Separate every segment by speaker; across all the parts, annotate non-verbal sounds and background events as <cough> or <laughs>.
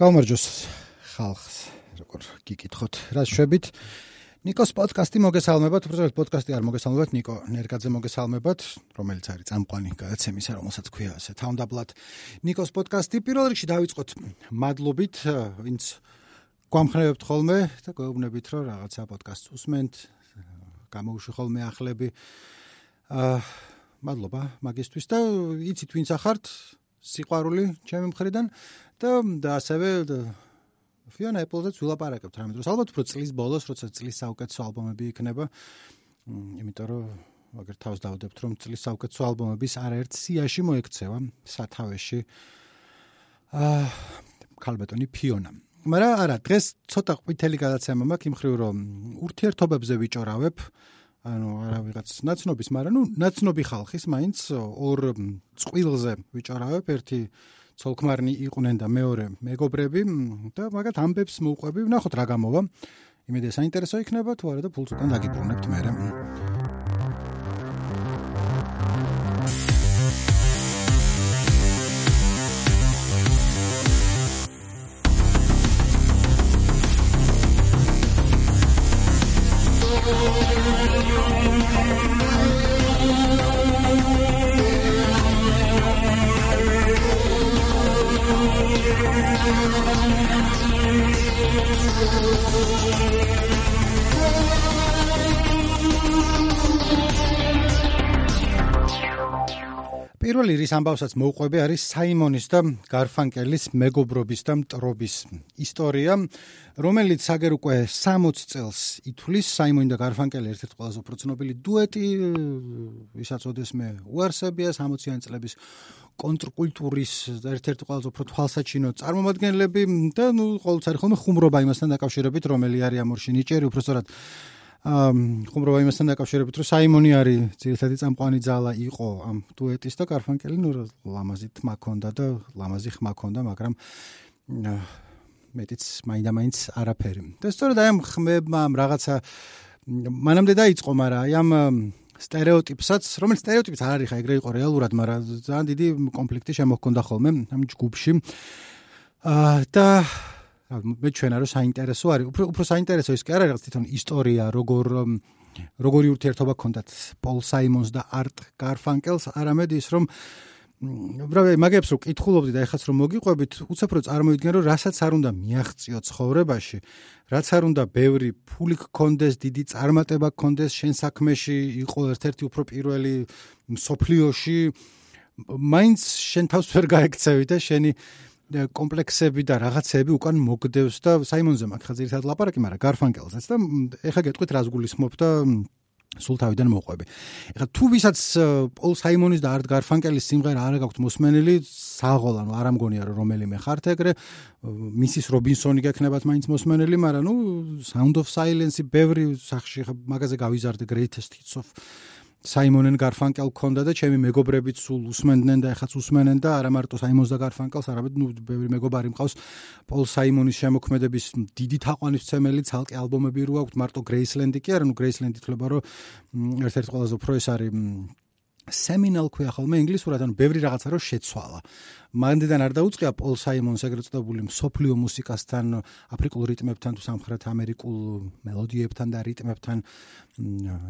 Speaker 1: გამარჯოს ხალხს, როგორ გიკითხოთ, რა შვებით. ნიკოს პოდკასტი მოგესალმებათ, უბრალოდ პოდკასტი არ მოგესალმებათ, ნიკო ნერგაძე მოგესალმებათ, რომელიც არის წამყვანი გადაცემისა, რომელსაც ქვია ასე თავდაბლად. ნიკოს პოდკასტი პირველ რიგში დავიწყოთ მადლობით, ვინც გვამხრებთ ხოლმე და გვეუბნებით, რომ რაღაცა პოდკასტს უსმენთ, გამოუშვი ხოლმე ახლები. აა მადლობა მაგისთვის და იცით ვინც ახართ სიყვარული ჩემი მხრიდან და და ასევე ფიონა ეპლზეც ვილაპარაკებთ რამე დროს. ალბათ უფრო წლის ბოლოს როცა წლის საუკეთესო ალბომები იქნება იმიტომ რომ აგერ თავს დავდებთ რომ წლის საუკეთესო ალბომების არაერთ სიაში მოექცევა სათავეში აა კალბეტონი ფიონა მაგრამ არა დღეს ცოტა ყვითელი გადაცემა მაქვს იმ ხრივ რომ ურთიერთობებზე ვიჭორავებ ანუ არა ვიღაც ნაცნობის, მაგრამ ნუ ნაცნობი ხალხის მაინც ორ წვილზე ვიჭარავებ, ერთი ცოლქმარნი იყვნენ და მეორე მეგობრები და მაგათ ამბებს მოუყვები, ნახოთ რა გამოვა. იმედი საინტერესო იქნება თუ არა და ფულს უკან დაგიბრუნებთ მე. პირველი რის ამბავსაც მოუყვები არის საიმონის და გარფანკელის მეგობრობის და მტრობის ისტორია, რომელიც აგერ უკვე 60 წელს ითვლის. საიმონი და გარფანკელი ერთ-ერთი ყველაზე უფრო ცნობილი დუეტი, ვისაც ოდესმე უარსებია 60-იანი წლების კონტრკულტურის ერთ-ერთი ყველაზე უფრო თვალსაჩინო წარმომადგენლები და ნუ ყოველთვის ხომ ხუმრობა იმასთან დაკავშირებით, რომელი არის ამორში ნიჭერი, უბრალოდ ხუმრობა იმასთან დაკავშირებით, რომ საიმონი არის ძირითადი წამყვანი ძალა იყო ამ დუეტის და კარფანკელი ნუ ლამაზი თმა ქონდა და ლამაზი ხმა ქონდა, მაგრამ მეტიც მაინდა-მაინც არაფერი. და სწორედ აი ამ ხმებმა ამ რაღაცა მანამდე დაიწყო, მაგრამ აი ამ стереოტიპსაც, რომელიც стереოტიპიც არ არის ხა, ეგრე იყო რეალურად, მაგრამ ძალიან დიდი კონფლიქტი შემოგვქონდა ხოლმე ამ ჯგუფში. აა და მე ჩვენა რომ საინტერესო არის. უფრო უფრო საინტერესო ის კი არა რაღაც თვითონ ისტორია როგორ როგორი ურთიერთობა ქონდათ პოლ საიმონს და არტ გარფანკელს. არამედ ის რომ ბრალე მაგებს რო კითხულობდი და ეხაც რომ მოგიყვებით უცებ რო წარმოვიდგენ რომ რასაც არ უნდა მიაღწიო ცხოვრებაში რაც არ უნდა ბევრი ფული გქონდეს დიდი წარმატება გქონდეს შენ საქმეში იყო ერთ-ერთი უფრო პირველი სოფლიოში მაინც შენ თავს ვერ გაექცევი და შენი კომპლექსები და რაღაცები უკან მოგდევს და საიმონზე მაგ ხა ძირითადად ლაპარაკი, მაგრამ გარფანკელზეც და ეხა გეტყვით რას გულისხმობ და სულ თავიდან მოყვები. ეხლა თუ ვისაც პოლ საიმონის და არტ გარფანკელის სიმღერა არ გაქვთ მოსმენილი, საღოლ ანუ არ ამგონია რომ რომელიმე ხართ ეგრე, მისის რობინსონი გექნებათ მაინც მოსმენილი, მაგრამ ნუ Sound of Silence-ი ბევრი სახში მაგაზე გავიზარდე Greatest Hits of საიმონენ გარფანკელ ქონდა და ჩემი მეგობრებიც სულ უსმენდნენ და ეხაც უსმენენ და არა მარტო საიმონს და გარფანკელს, არამედ ნუ ბევრი მეგობარი მყავს. პოლ საიმონის შემოქმედების დიდი თაყვანისმცემელი ცალკე ალბომები რო აქვს მარტო გრეისლენდი კი არა, ნუ გრეისლენდი თქლება რომ ერთ-ერთი ყველაზე უფრო ეს არის seminal ქვია ხოლმე ინგლისურად ანუ ბევრი რაღაცა რო შეცვალა. მანდიდან არ დაუწყია პოლ საიმონს ეგრეთ წოდებული სოფლიო მუსიკასთან, აფრიკულ რიტმებთან თუ სამხრეთ ამერიკულ მელოდიებთან და რიტმებთან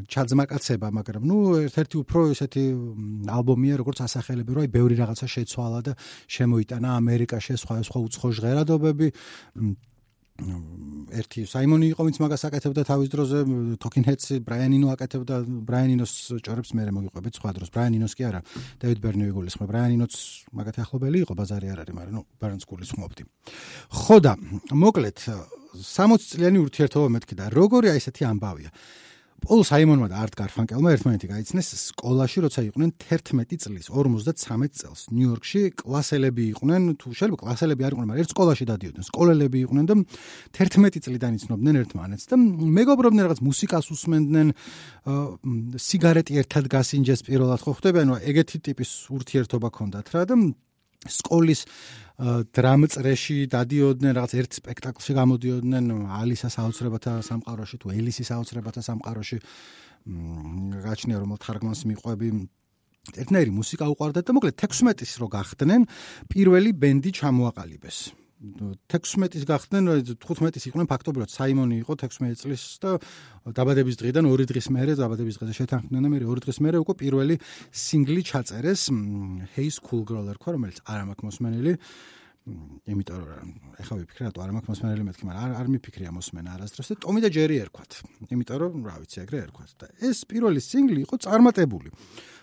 Speaker 1: ჩაძმაკაცება, მაგრამ ნუ ერთ-ერთი უფრო ესეთი ალბომია როგორც ასახელები, რომ აი ბევრი რაღაცა შეცვალა და შემოიტანა ამერიკაში სხვა სხვა უცხო ჟღერადობები. ერთი საიმონი იყო ვინც მაგას აკეთებდა თავის დროზე Talking Heads ბრაიანინო აკეთებდა. ბრაიანინოს ჭორებს მე მოგიყვებით სხვა დროს. ბრაიანინოს კი არა დევიდ ბერნი ვიგულისხმე ბრაიანინოც მაგათი ახლობელი იყო ბაზარი არ არის მაგრამ ნუ ბარენს გულისხმობდი. ხო და მოკლედ 60 წლიანი ურთიერთობა მეთქი და როგორი აი ესეთი ამბავია პოლ საიმონმა და არტ გარფანკელმა ერთმანეთი გაიცნეს სკოლაში, როცა იყვნენ 11 წლის, 53 წელს, ნიუ-იორკში კლასელები იყვნენ, თუ შეიძლება კლასელები არ იყვნენ, მაგრამ ერთ სკოლაში დადიოდნენ, სკოლელები იყვნენ და 11 წლიდან იცნობდნენ ერთმანეთს და მეგობრობდნენ რაღაც მუსიკას უსმენდნენ, სიგარეტი ერთად გასინჯეს პირველად ხო ხდება, ანუ ეგეთი ტიპის ურთიერთობა ქონდათ რა და სკოლის დრამწრეში დადიოდნენ რაღაც ერთ სპექტაკლში გამოდიოდნენ ალისა საოცრებათა სამყაროში თუ ელისის საოცრებათა სამყაროში გაჩნია რომ თარგმანს მიყვები. ერთნაირი მუსიკა უყარდათ და მოკლედ 16-ის რო გახდნენ პირველი ბენდი ჩამოაყალიბეს 16-ის გახდნენ 15-ის იყვნენ ფაქტობრივად. საიმონი იყო 16 წლის და დაბადების დღიდან 2 დღის მერე დაბადების დღეზე შეთანხმდნენ და მე 2 დღის მერე უკვე პირველი სინგლი ჩაწერეს. Hey School Girl რქვა რომელიც არ მაქვს მოსმენელი იმიტომ რომ ეხლა ვიფიქრე რატო არ მაქვს მოსმენელი მეთქი მაგრამ არ არ მიფიქრია მოსმენა არასდროს. და ტომი და ჯერი ერქვათ. იმიტომ რომ რა ვიცი ეგრე ერქვათ. და ეს პირველი სინგლი იყო წარმატებული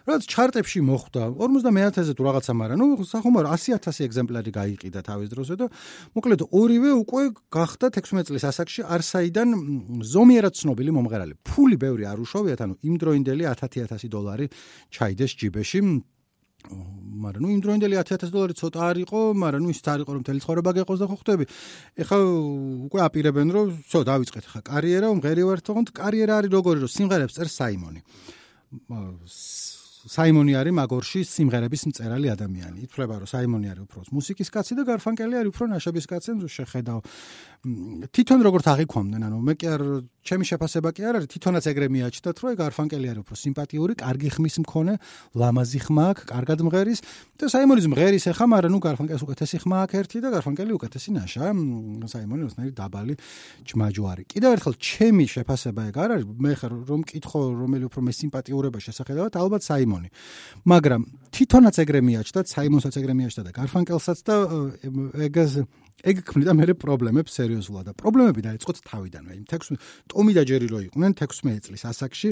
Speaker 1: რაც ჩარტებში მოხვდა 50000-ზე თუ რაღაცა, მაგრამ ნუ სახუმარო 100000 ეგზემპლარი გაიყიდა თავის დროზე და მოკლედ ორივე უკვე გახდა 16 წლის ასაკში არსაიდან ზომიერად ცნობილი მომღერალი. ფული ბევრი არ უშოვიათ, ანუ იმდროინდელი 10000 დოლარი ჩაიდეს ჯიბეში. მაგრამ ნუ იმდროინდელი 10000 დოლარი ცოტა არ იყო, მაგრამ ნუ ის არ იყო რომ მთელი ცხოვრება გეყოს და ხო ხდები. ეხლა უკვე აპირებენ რომ ცო დავიწყეთ ხა კარიერა, მღერი ვარ თქო, კარიერა არის როგორი რომ სიმღერებს წერს საიმონი. საიმონი არის მაგორში სიმღერების მწერალი ადამიანი. ითვლება რომ საიმონი არის უფრო მუსიკის კაცი და გარფანკელი არის უფრო ნაშების კაცი, ნუ შეხედავ. თვითონ როგორც აღიქვამდნენ, ანუ მე კი არ ჩემი შეფასება კი არ არის, თვითონაც ეგრე მიაჩნდათ, რომ გარფანკელი არის უფრო სიმპათიური, კარგი ხმის მქონე, ლამაზი ხმა აქვს, კარგად მღერის და საიმონის მღერის ახლა, მაგრამ ნუ გარფანკელს უკეთესი ხმა აქვს ერთი და გარფანკელი უკეთესი ნაშა. საიმონი უცნაირი დაბალი ჯმაჯვარი. კიდევ ერთხელ ჩემი შეფასება ეგ არ არის, მე ხარ რომ მკითხო რომელი უფრო მე სიმპათიურობა შესაძლოა, ალბათ საიმონი. მაგრამ თვითონაც ეგრე მიაჩნდათ, საიმონსაც ეგრე მიაჩნდა და გარფანკელსაც და ეგ ეგ ქმნიდა მე პრობლემებს სერიოზულად და პრობლემები დაიწყოთ თავიდანვე. იმ 16 ტომი და ჯერი რო იყვნენ 16 წლის ასაკში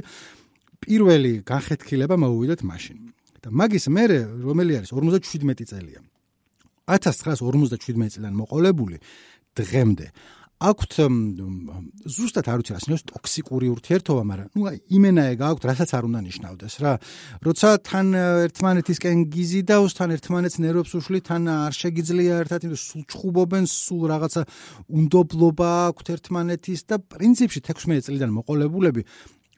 Speaker 1: პირველი განხეთქილება მოუვიდათ მაშინ. და მაგის მერე რომელი არის 57 წელია. 1957 წლიდან მოყოლებული დღემდე აქვთ ზუსტად არ ვიცი რა სინოს ტოქსიკური ურთიერთობა, მაგრამ ნუ იმენა ეგ აქვთ, რასაც არ უნდა ნიშნავდეს რა. როცა თან ერთმანეთისკენ გიზიდავს, თან ერთმანეთს ნერვებს უშლი, თან არ შეგიძლია ერთად იმ სულ ჩხუბობენ, სულ რაღაცა უნდობლობა აქვთ ერთმანეთის და პრინციპში 16 წლიდან მოყოლებულები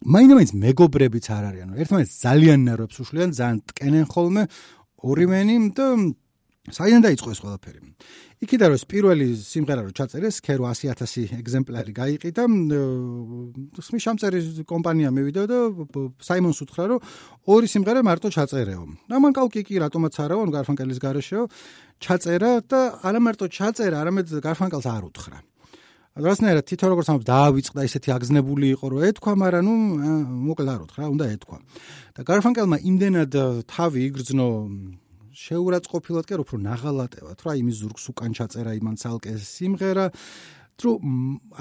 Speaker 1: მაინც მეგობრებიც არ არიან. ერთმანეთს ძალიან ნერვებს უშლიან, ძალიან ტკენენ ხოლმე ორივენი და საიდან დაიწყო ეს ყველაფერი? იქიდან რომ პირველი სიმღერა რო ჩაწერეს, ქერო 100000 ეგზემპლარი გაიყიდა, ხმის შემწერის კომპანია მივიდა და საიმონს უთხრა, რომ ორი სიმღერა მარტო ჩაწერეო. და მან კალკი კი რატომაც არაო, გარფანკელის გარეშეო, ჩაწერა და არა მარტო ჩაწერა, არამედ გარფანკელს არ უთხრა. რასნაირად თვითონ როგორც ამბობ დაავიწყდა ისეთი აგზნებული იყო რომ ეთქვა, მაგრამ ნუ მოკლედ არ უთხრა, უნდა ეთქვა. და გარფანკელმა იმდენად თავი იგრძნო შეურაცხყოფილად კი უფრო ნაღალატევად რა იმის ზურგს უკან ჩაწერა იმან ცალკე სიმღერა. თუ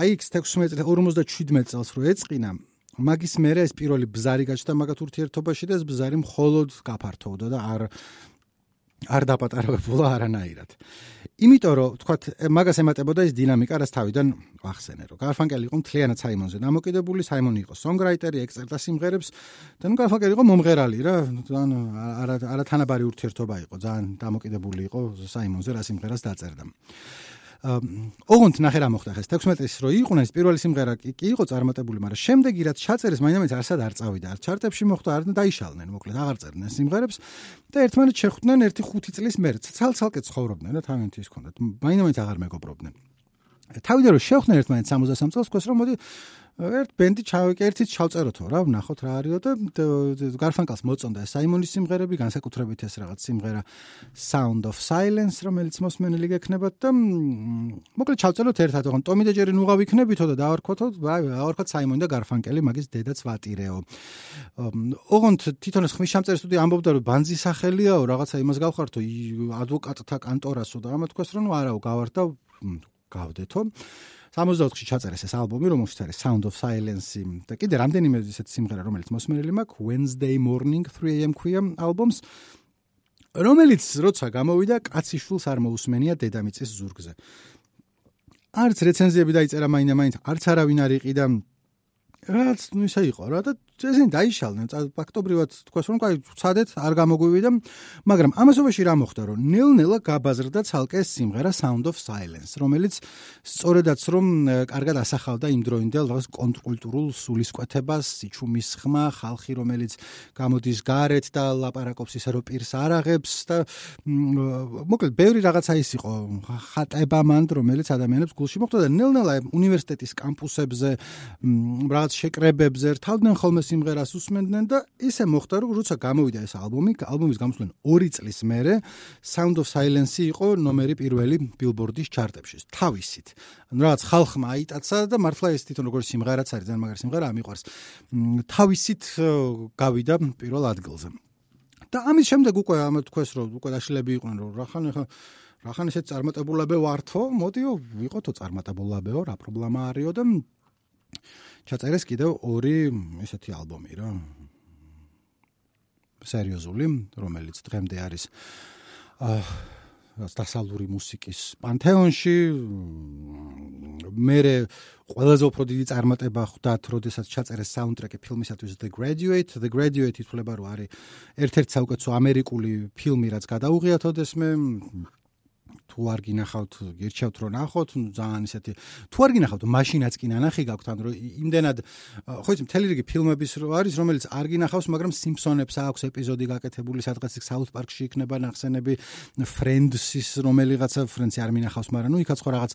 Speaker 1: აი x 16 57 წელს რო ეწყინა მაგის მერე ეს პირველი ბზარი გაჩნდა მაგათ ურთიერთობაში და ეს ბზარი მხოლოდ გაფართოვდა და არ არ დაპატარავებულა არანაირად. იმიტომ რომ თქვათ მაგას ემატებოდა ეს დინამიკა, რაც თავიდან ვახსენე, რომ გარფანკელი იყო მთლიანად საიმონზე დამოკიდებული, საიმონი იყო სონგრაიტერი, ექსპერტა სიმღერებს და ნუ გარფანკელი იყო მომღერალი რა, ძალიან არა არა თანაბარი ურთიერთობა იყო, ძალიან დამოკიდებული იყო საიმონზე, რა სიმღერას დაწერდა. ოღონდ ნახე რა მოხდა ხეს. 16 წელს რო იყვნენ პირველი სიმღერა კი იყო წარმატებული მაგრამ შემდეგი რაც ჩაწერეს მაინც არსად არ წავიდა. არ ჩარტებში მოხდა არ დაიშალნენ მოკლედ აღარ წერდნენ სიმღერებს და ერთმანეთს შეხვდნენ ერთი 5 წლის მერე ცალ-ცალკე ცხოვრობდნენ და თავიანთი ის ქონდათ. მაინც აღარ მეგობრობდნენ თავიდან რომ შეხვდნენ ერთმანეთს 63 წელს ყოს რომ მოდი ერთ ბენდი ჩავიკერთით ჩავწეროთო რა ვნახოთ რა არისო და გარფანკალს მოწონდა საიმონის სიმღერები განსაკუთრებით ეს რაღაც სიმღერა Sound of Silence რომელიც მოსმენელი გექნებათ და მოკლედ ჩავწეროთ ერთად ოღონ ტომი და ჯერი ნუღა ვიქნებითო და დავარქვათო დავარქვათ საიმონი და გარფანკელი მაგის დედაც ვატირეო. ოღონ თვითონ ეს ხმის შემწერი სტუდია ამბობდა რომ ბანძი სახელიაო რაღაცა იმას გავხართო ადვოკატთა კანტორასო და ამა თქვას რომ არაო გავართ და გავდეთო 64-ში ჩაწერეს ეს ალბომი, რომელშიც არის Sound of Silence და კიდე რამდენიმე ისეთ სიმღერა, რომელიც მოსმენელი მაქვს, Wednesday Morning 3am ქვია ალბომს, რომელიც როცა გამოვიდა, კაციშვილს არ მოусმენია დედამიწის ზურგზე. არც რეცენზიები დაიწერა მაინდა-მაინც, არც არავინ არ იყიდა რაც ნუ ისე იყო რა და ესენი დაიშალნენ. ფაქტობრივად თქვას რომ კაი ცადეთ არ გამოგვივიდა მაგრამ ამასობაში რა მოხდა რომ ნელ-ნელა გაბაზრდა ცალკე სიმღერა Sound of Silence რომელიც სწორედაც რომ კარგად ასახავდა იმ დროინდელ რაღაც კონტრკულტურულ სულისკვეთებას სიჩუმის ხმა ხალხი რომელიც გამოდის გარეთ და ლაპარაკობს ისე რომ პირს არაღებს და მოკლედ ბევრი რაღაცა ის იყო ხატება მანდ რომელიც ადამიანებს გულში მოხვდა და ნელ-ნელა უნივერსიტეტის კამპუსებზე რაღაც შეკრებებზე რთავდნენ ხოლმე სიმღერას უსმენდნენ და ისე მოხდა რომ როცა გამოვიდა ეს ალბომი, ალბომის გამოსვლენ 2 წლის მერე Sound of Silence იყო ნომერი პირველი Billboard-ის ჩარტებში. თავისით. ანუ რაღაც ხალხმა აიტაცა და მართლა ეს თვითონ როგორც სიმღერაც არის, ძალიან მაგარი სიმღერა, ამიყვარს. თავისით გავიდა პირველ ადგილზე. და ამის შემდეგ უკვე ამ თქვეს რომ უკვე დაშლები იყვნენ რომ რახან ხა რახან ესე წარმატებულებე ვართო, მოდიო ვიყოთო წარმატებულებეო, რა პრობლემა არისო და ჩაწერეს კიდევ ორი ესეთი ალბომი რა. სერიოზული, რომელიც დღემდე არის აა დასალური მუსიკის პანთეონში მე ყველაზე უფრო დიდი წარმატება ხვდათ, როდესაც ჩაწერეს საუნდტრეკი ფილმისათვის The Graduate. The Graduate ითვლება რომ არის ერთ-ერთი საუკეთესო ამერიკული ფილმი, რაც გადაუღიათ ოდესმე თუ არ გინახავთ, გირჩევთ რომ ნახოთ, ну ძალიან ისეთი თუ არ გინახავთ, მაშინაც კი ნანახი გაქვთ, ანუ იმდენად ხო იცი მთელი რიგი ფილმების რო არის, რომელიც არ გინახავს, მაგრამ Simpsons-ებს აქვს ეპიზოდი გაკეთებული, სადღაც South Park-ში იქნება ნახსენები, Friends-ის რომელიღაცა Friends-ი არ მინახავს, მაგრამ ну იქაც ხო რაღაც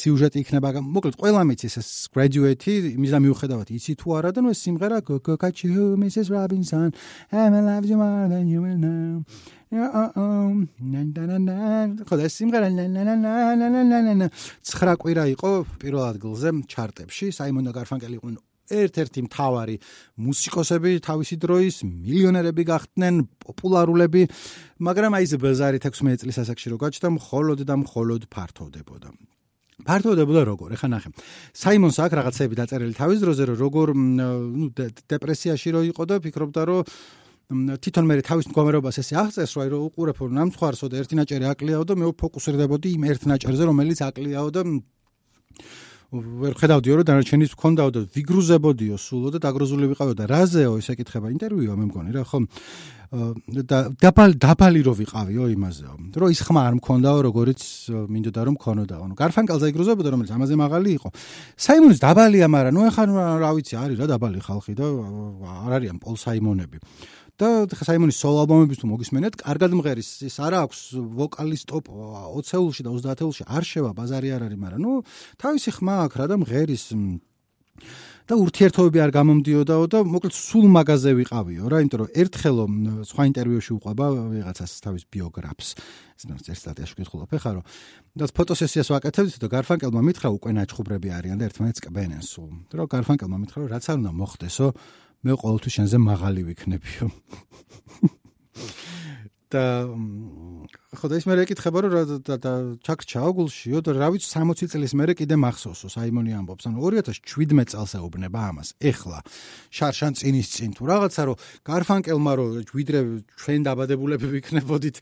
Speaker 1: სიუჟეტი იქნება. მოკლედ, ყველა მიცის ეს graduate-ი, იმის და მიუხედავად, იცი თუ არა და ну ეს სიმღერა Got you Mrs. Robinson, I'm in love you more than you will know. ხო და სიმღერა ცხრა კვირა იყო პირველ ადგილზე ჩარტებში საიმონ და გარფანკელი იყვნენ ერთ-ერთი მთავარი მუსიკოსები თავისი დროის მილიონერები გახდნენ პოპულარულები მაგრამ აი ეს ბაზარი 16 წლის ასაკში რო გაჩნდა მხოლოდ და მხოლოდ ფართოვდებოდა ფართოვდებოდა როგორ ეხა ნახე საიმონს აქ რაღაცები დაწერილი თავის დროზე რომ როგორ ნუ დეპრესიაში რო იყო და ფიქრობდა რომ თვითონ მე თავის მდგომარეობას ესე აღწეს რომ აი რომ უყურებ რომ ნამცხარსო და ერთი ნაჭერი აკლიაო და მე ვფოკუსირდებოდი იმ ერთ ნაჭერზე რომელიც აკლიაო და ვერ ხედავდიო რომ დანარჩენის მქონდაო და ვიგრუზებოდიო სულო და დაგროზული ვიყავო და რაზეო ესე კითხება ინტერვიუა მე მგონი რა ხო და დაბალ დაბალი რო ვიყავიო იმაზეო რომ ის ხმა არ მქონდაო როგორც მინდოდა რომ მქონოდაო ანუ გარფანკელზე იგრუზებოდა რომელიც ამაზე მაღალი იყო. საიმონის დაბალია მაგრამ ნუ ეხა რა ვიცი არის რა დაბალი ხალხი და არ არიან პოლ საიმონები და საიმონის სოლო ალბომების თუ მოგისმენთ, კარგად მღერის ის არა აქვს ვოკალის ტოპ 20-ულში და 30-ულში არ შევა ბაზარი არ არის, მაგრამ ნუ თავისი ხმა აქვს რა და მღერის და ურთიერთობები არ გამომდიოდაო და მოკლედ სულ მაგაზე ვიყავიო რა, იმიტომ რომ ერთხელო სხვა ინტერვიუში უყვება ვიღაცას თავის ბიოგრაფს. ესნას ერთ სტატიაში გითხულობ ხა რომ და ფოტოსესიას ვაკეთებდით და გარფანკელმა მითხრა უკვე ნაჩხუბრები არიან და ერთმანეთს კბენენ სულ. რომ გარფანკელმა მითხრა რომ რაც არ უნდა მოხდესო, მე ყოველთვის შენზე მაღალი ვიქნებიო. და ხო და ის მე ეკითხება რომ და ჩაკრჩაო გულშიო და რა ვიცი 60 წლის მერე კიდე მახსოვსო საიმონი ამბობს ანუ 2017 წელს ეუბნება ამას ეხლა შარშან წინის წინ თუ რაღაცა რომ გარფანკელმა რომ ვიდრე ჩვენ დაბადებულები ვიქნებოდით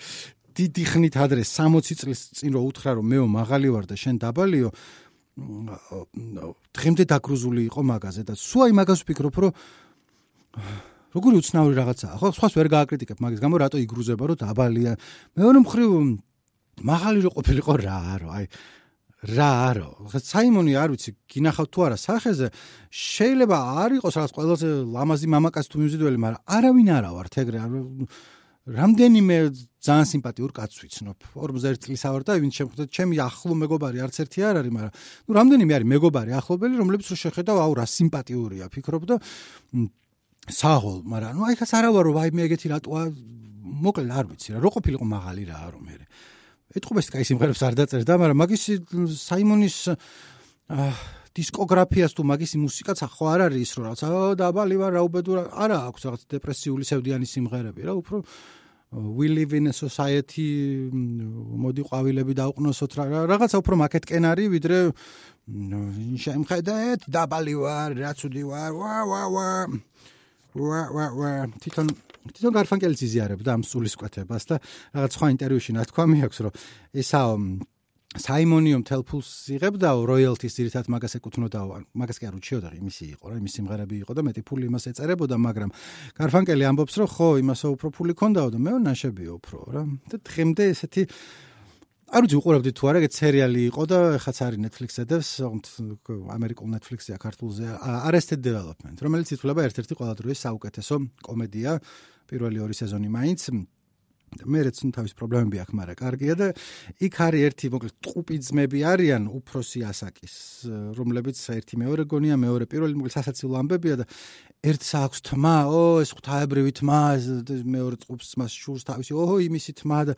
Speaker 1: დიდი ხნით ადრე 60 წლის წინ რო უთხრა რომ მეო მაღალი ვარ და შენ დაბალიო დღემდე დაგრუზული იყო მაგაზე და სულ აი მაგას ვფიქრობ რომ როგორი უცნაური რაღაცაა ხო? სხვას ვერ გააკრიტიკებ მაგის გამო რატო იგრუზება რომ დაბალია მეორე მხრივ მაღალი რო ყოფილიყო რა არო აი რა არო. საიმონი არ ვიცი გინახავ თუ არა სახეზე შეიძლება არ იყოს რაღაც ყველაზე ლამაზი მამაკაც თუ მიუზიდველი მაგრამ არავინ არა ვართ ეგრე რამდენიმე ძალიან სიმპათიურ კაცს ვიცნობ. 41 წლის ავარ და ვინც შემხვდა ჩემი ახლო მეგობარი არც ერთი არ არის მაგრამ ნუ რამდენიმე არის მეგობარი ახლობელი რომლებიც რო შეხედავ აუ რა სიმპათიურია ფიქრობ და საღოლ, მაგრამ ნუ აი ხას არა ვარო, ვაი მე ეგეთი რატოა მოკლედ არ ვიცი რა, რო ყოფილიყო მაღალი რა არო მე. ეთყობას კაი სიმღერებს არ დაწერდა, მაგრამ მაგის საიმონის დისკოგრაფიას თუ მაგის მუსიკაც ახო არ არის ის რო რაღაც დაბალი ვარ რა უბედო არა აქვს რაღაც დეპრესიული სევდიანი სიმღერები რა უფრო we live in a society მოდი ყვავილები დაუყნოსოთ რა რაღაცა უფრო მაკეტკენ არის ვიდრე შემხედეთ დაბალი ვარ რა ცუდი ვარ ვა ვა ვა ვა ვა ვა თვითონ თვითონ გარფანკელიც იზიარებდა ამ სულის კვეთებას და რაღაც სხვა ინტერვიუში ნათქვამი აქვს რომ ესაო საიმონიუმ თელფულს იღებდა როიალტის ძირითად მაგას ეკუთვნოდა მაგას კი არ უჩიოდა იმისი იყო რა იმისი სიმღერები იყო და მეტი ფული იმას ეწერებოდა მაგრამ გარფანკელი ამბობს რომ ხო იმასო უფრო ფული ქონდაო და მე ნაშებიო უფრო რა. და დღემდე ესეთი არ ვიცი უყურებდი თუ არა, ეგ სერიალი იყო და ხაც არის Netflix-ზე და ამერიკულ Netflix-ზე ქართულზე Arrested Development, რომელიც ითვლება ერთ-ერთი ყველა დროის საუკეთესო კომედია, პირველი ორი სეზონი მაინც. მეც თავის პრობლემები აქვს, მაგრამ კარგია და იქ არის ერთი მოკლედ ტყუპი ძმები არიან უფროსი ასაკის, რომლებიც ერთი მეორე გონია, მეორე პირველი მოკლედ სასაცილო ამბებია და ერთს აქვს თმა, ო ეს ღვთაებრივი თმა, მეორე ტყუპს მას შურს თავისი, ოჰო იმისი თმა და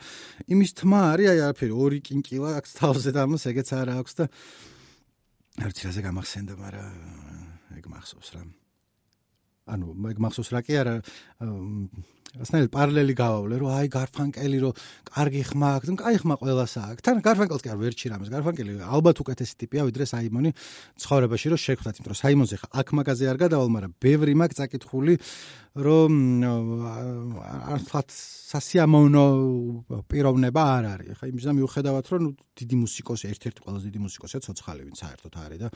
Speaker 1: იმის თმა არის აი არაფერი, ორი კინკილა აქვს თავზე და ამას ეგეც არა აქვს და არც რაზე გამახსენდა, მაგრამ ეგ მახსოვს რა. ანუ მაგ მახსოვს რა კი არა ასნაირად პარალელი გავავლე რომ აი გარფანკელი რომ კარგი ხმა აქვს და კაი ხმა ყველას აქვს. თან გარფანკელს კი არ ვერჩი რამეს. გარფანკელი ალბათ უკეთესი ტიპია ვიდრე საიმონი ცხოვრებაში რომ შეხვდათ იმიტომ რომ საიმონზე ხა აქ მაგაზე არ გადავალ მაგრამ ბევრი მაგ წაკითხული რომ არც სასიამოვნო პიროვნება არ არის. ხა იმის და მიუხედავად რომ დიდი მუსიკოსი, ერთ-ერთი ყველაზე დიდი მუსიკოსია ცოცხალი, ვინც საერთოდ არის და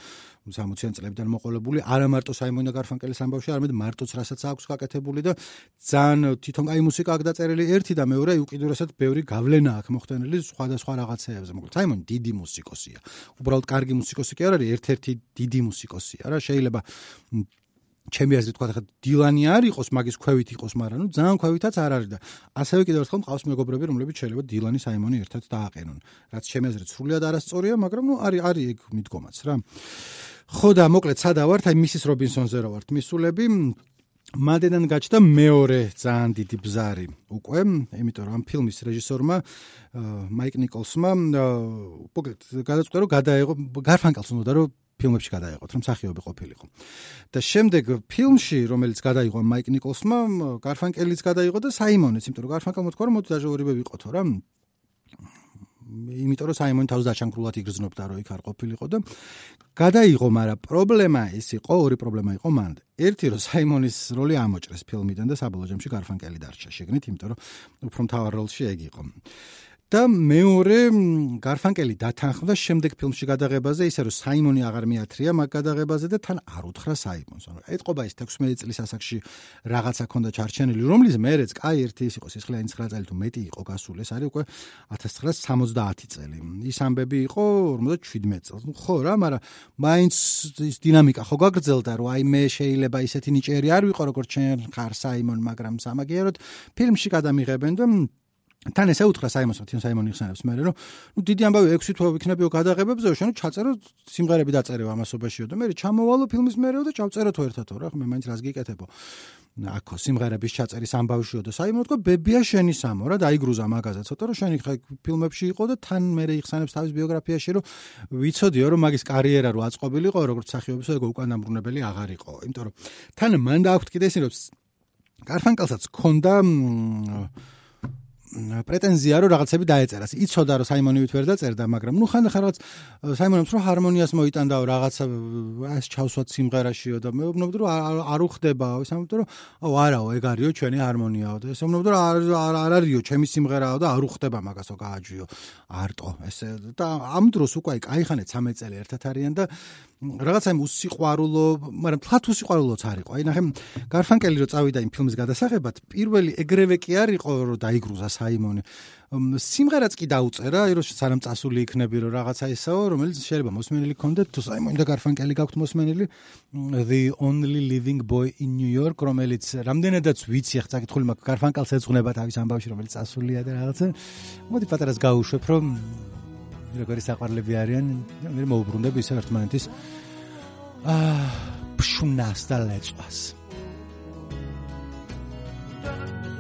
Speaker 1: 60-იან წლებიდან მოყოლებული, არა მარტო საიმონ და გარფანკელის ამბავში, არამედ მარტოც რასაც აქვს გაკეთებული და ძალიან თვითონ კაი მუსიკა აქვს დაწერილი ერთი და მეორე უკიდურესად ბევრი გავლენა აქვს მოხდენილი სხვადასხვა რაღაცეებზე. მოკლედ საიმონ დიდი მუსიკოსია. უბრალოდ კარგი მუსიკოსი კი არ არის, ერთ-ერთი დიდი მუსიკოსია რა, შეიძლება ჩემი აზრით თქვა ხა დილანი არ იყოს მაგის ქვევით იყოს მაგრამ ნუ ძალიან ქვევითაც არ არის და ასევე კიდევ ერთხელ მყავს მეგობრები რომლებიც შეიძლება დილანი საიმონი ერთად დააყენონ რაც ჩემი აზრით სრულიად არასწორია მაგრამ ნუ არის არის ეგ მიდგომაც რა. ხო და მოკლედ სადა ვართ აი მისის რობინსონზე რა ვართ. მისულები მადენან გაჩნდა მეორე ძალიან დიდი ბზარი უკვე იმიტომ რომ ამ ფილმის რეჟისორმა მაიკ ნიკოლსმა მოკლედ გადაწყვიტა რომ გადაეღო გარფანკელს უნდა რომ ფილმებში გადაიღოთ, რომ სახიობი ყოფილიყო. და შემდეგ ფილმში, რომელიც გადაიღო მაიკ ნიკოლსმა, გარფანკელიც გადაიღო და საიმონიც, იმიტომ რომ გარფანკელმა თქვა რომ მოდი დაჟორები ვიყოთო რა. იმიტომ რომ საიმონი თავს დაჩანგრულად იგრძნობდა რომ იქ არ ყოფილიყო და გადაიღო, მაგრამ პრობლემა ის იყო, ორი პრობლემა იყო მანდ. ერთი რომ საიმონის როლი ამოჭრეს ფილმიდან და საბოლოო ჯამში გარფანკელი დარჩა შეგნით, იმიტომ რომ უფრო მთავარ როლში ეგ იყო. და მეორე გარფანკელი დათანხმდა შემდეგ ფილმში გადაღებაზე ისე რომ საიმონი აღარ მიათრია მაგ გადაღებაზე და თან არ უთხრა საიმონს. ანუ ეთყობა ის 16 წლის ასაკში რაღაცა ქონდა ჩარჩენილი, რომლის მეერეც კაი ერთი ის იყო სისხლიანი 9 წელი თუ მეტი იყო გასული, ეს არის უკვე 1970 წელი. ის ამბები იყო 57 წელს. ნუ ხო რა, მაგრამ მაინც ის დინამიკა ხო გაგრძელდა, რომ აი მე შეიძლება ისეთი ნიჭიერი არ ვიყო როგორც ჩვენ ხარ საიმონ, მაგრამ სამაგიეროდ ფილმში გადამიღებენ და თან ესე უთხრა საიმონს თვითონ საიმონი ხსენებს მე რომ ნუ დიდი ამბავი 6 თვე ვიქნებიო გადაღებებზე შენ ჩაწერო სიმღერები დაწერეო ამასობაშიო და მე ჩამოვალო ფილმის მერეო და ჩავწერო თუ ერთათო რა მე მაინც რას გიკეთებო? აქო სიმღერების ჩაწერის ამბავშიო და საიმონო თქვა ბებია შენი სამო რა დაიგრუზა მაგაზე ცოტა რომ შენი ხა ფილმებში იყო და თან მე იხსენებს თავის ბიოგრაფიაში რომ ვიცოდიო რომ მაგის კარიერა რო აწყობილიყო როგორც მსახიობისა ეგ უკან ამბრუნებელი აღარ იყო. იმიტომ რომ თან მან დააქვთ კიდე ისინი რომ გარფანკელსაც ქონდა პრეტენზია რომ რაღაცები დაეწერას. იცოდა რომ საიმონივით ვერ დაწერდა, მაგრამ ნუ ხანდახან რაღაც საიმონებს რომ ჰარმონიას მოიტანდა რაღაცა ეს ჩავსვათ სიმღერაშიო და მე ვმნობდი რომ არ უხდებაო, ეს ამბობდი რომ აუ არაო, ეგ არისო ჩვენი ჰარმონიაო და ეს ვმნობდი რომ არ არ არისო ჩემი სიმღერაო და არ უხდება მაგასო გააჯვიო. არტო, ეს და ამ დროს უკვე кайხანე 13 წელი ერთად არიან და რაღაცა იმ უსიყვარულო, მაგრამ თლათ უსიყვარულოც არ იყო. აი ნახე, გარფანკელი რო წავიდა იმ ფილმის გადასაღებად, პირველი ეგრევე კი არ იყო რომ დაიგრუზა საიმონი. სიმღერაც კი დაუწერა, აი რომ სანამ წასული იქნები, რომ რაღაცა ისაო, რომელიც შეიძლება მოსმენილი ქონდეთ, თუ საიმონი და გარფანკელი გაქვთ მოსმენილი The Only Living Boy in New York, რომელიც რამდენადაც ვიცი, ახლა წაკითხული მაქვს, გარფანკელს ეძღვნება თავის ამბავში, რომელიც წასულია და რაღაცა. მოდი პატარას გაუშვებ, რომ როგორი საყვარლები არიან, მე მოუბრუნდები ისე ერთმანეთის აა ფშუნას და ლეწვას. არც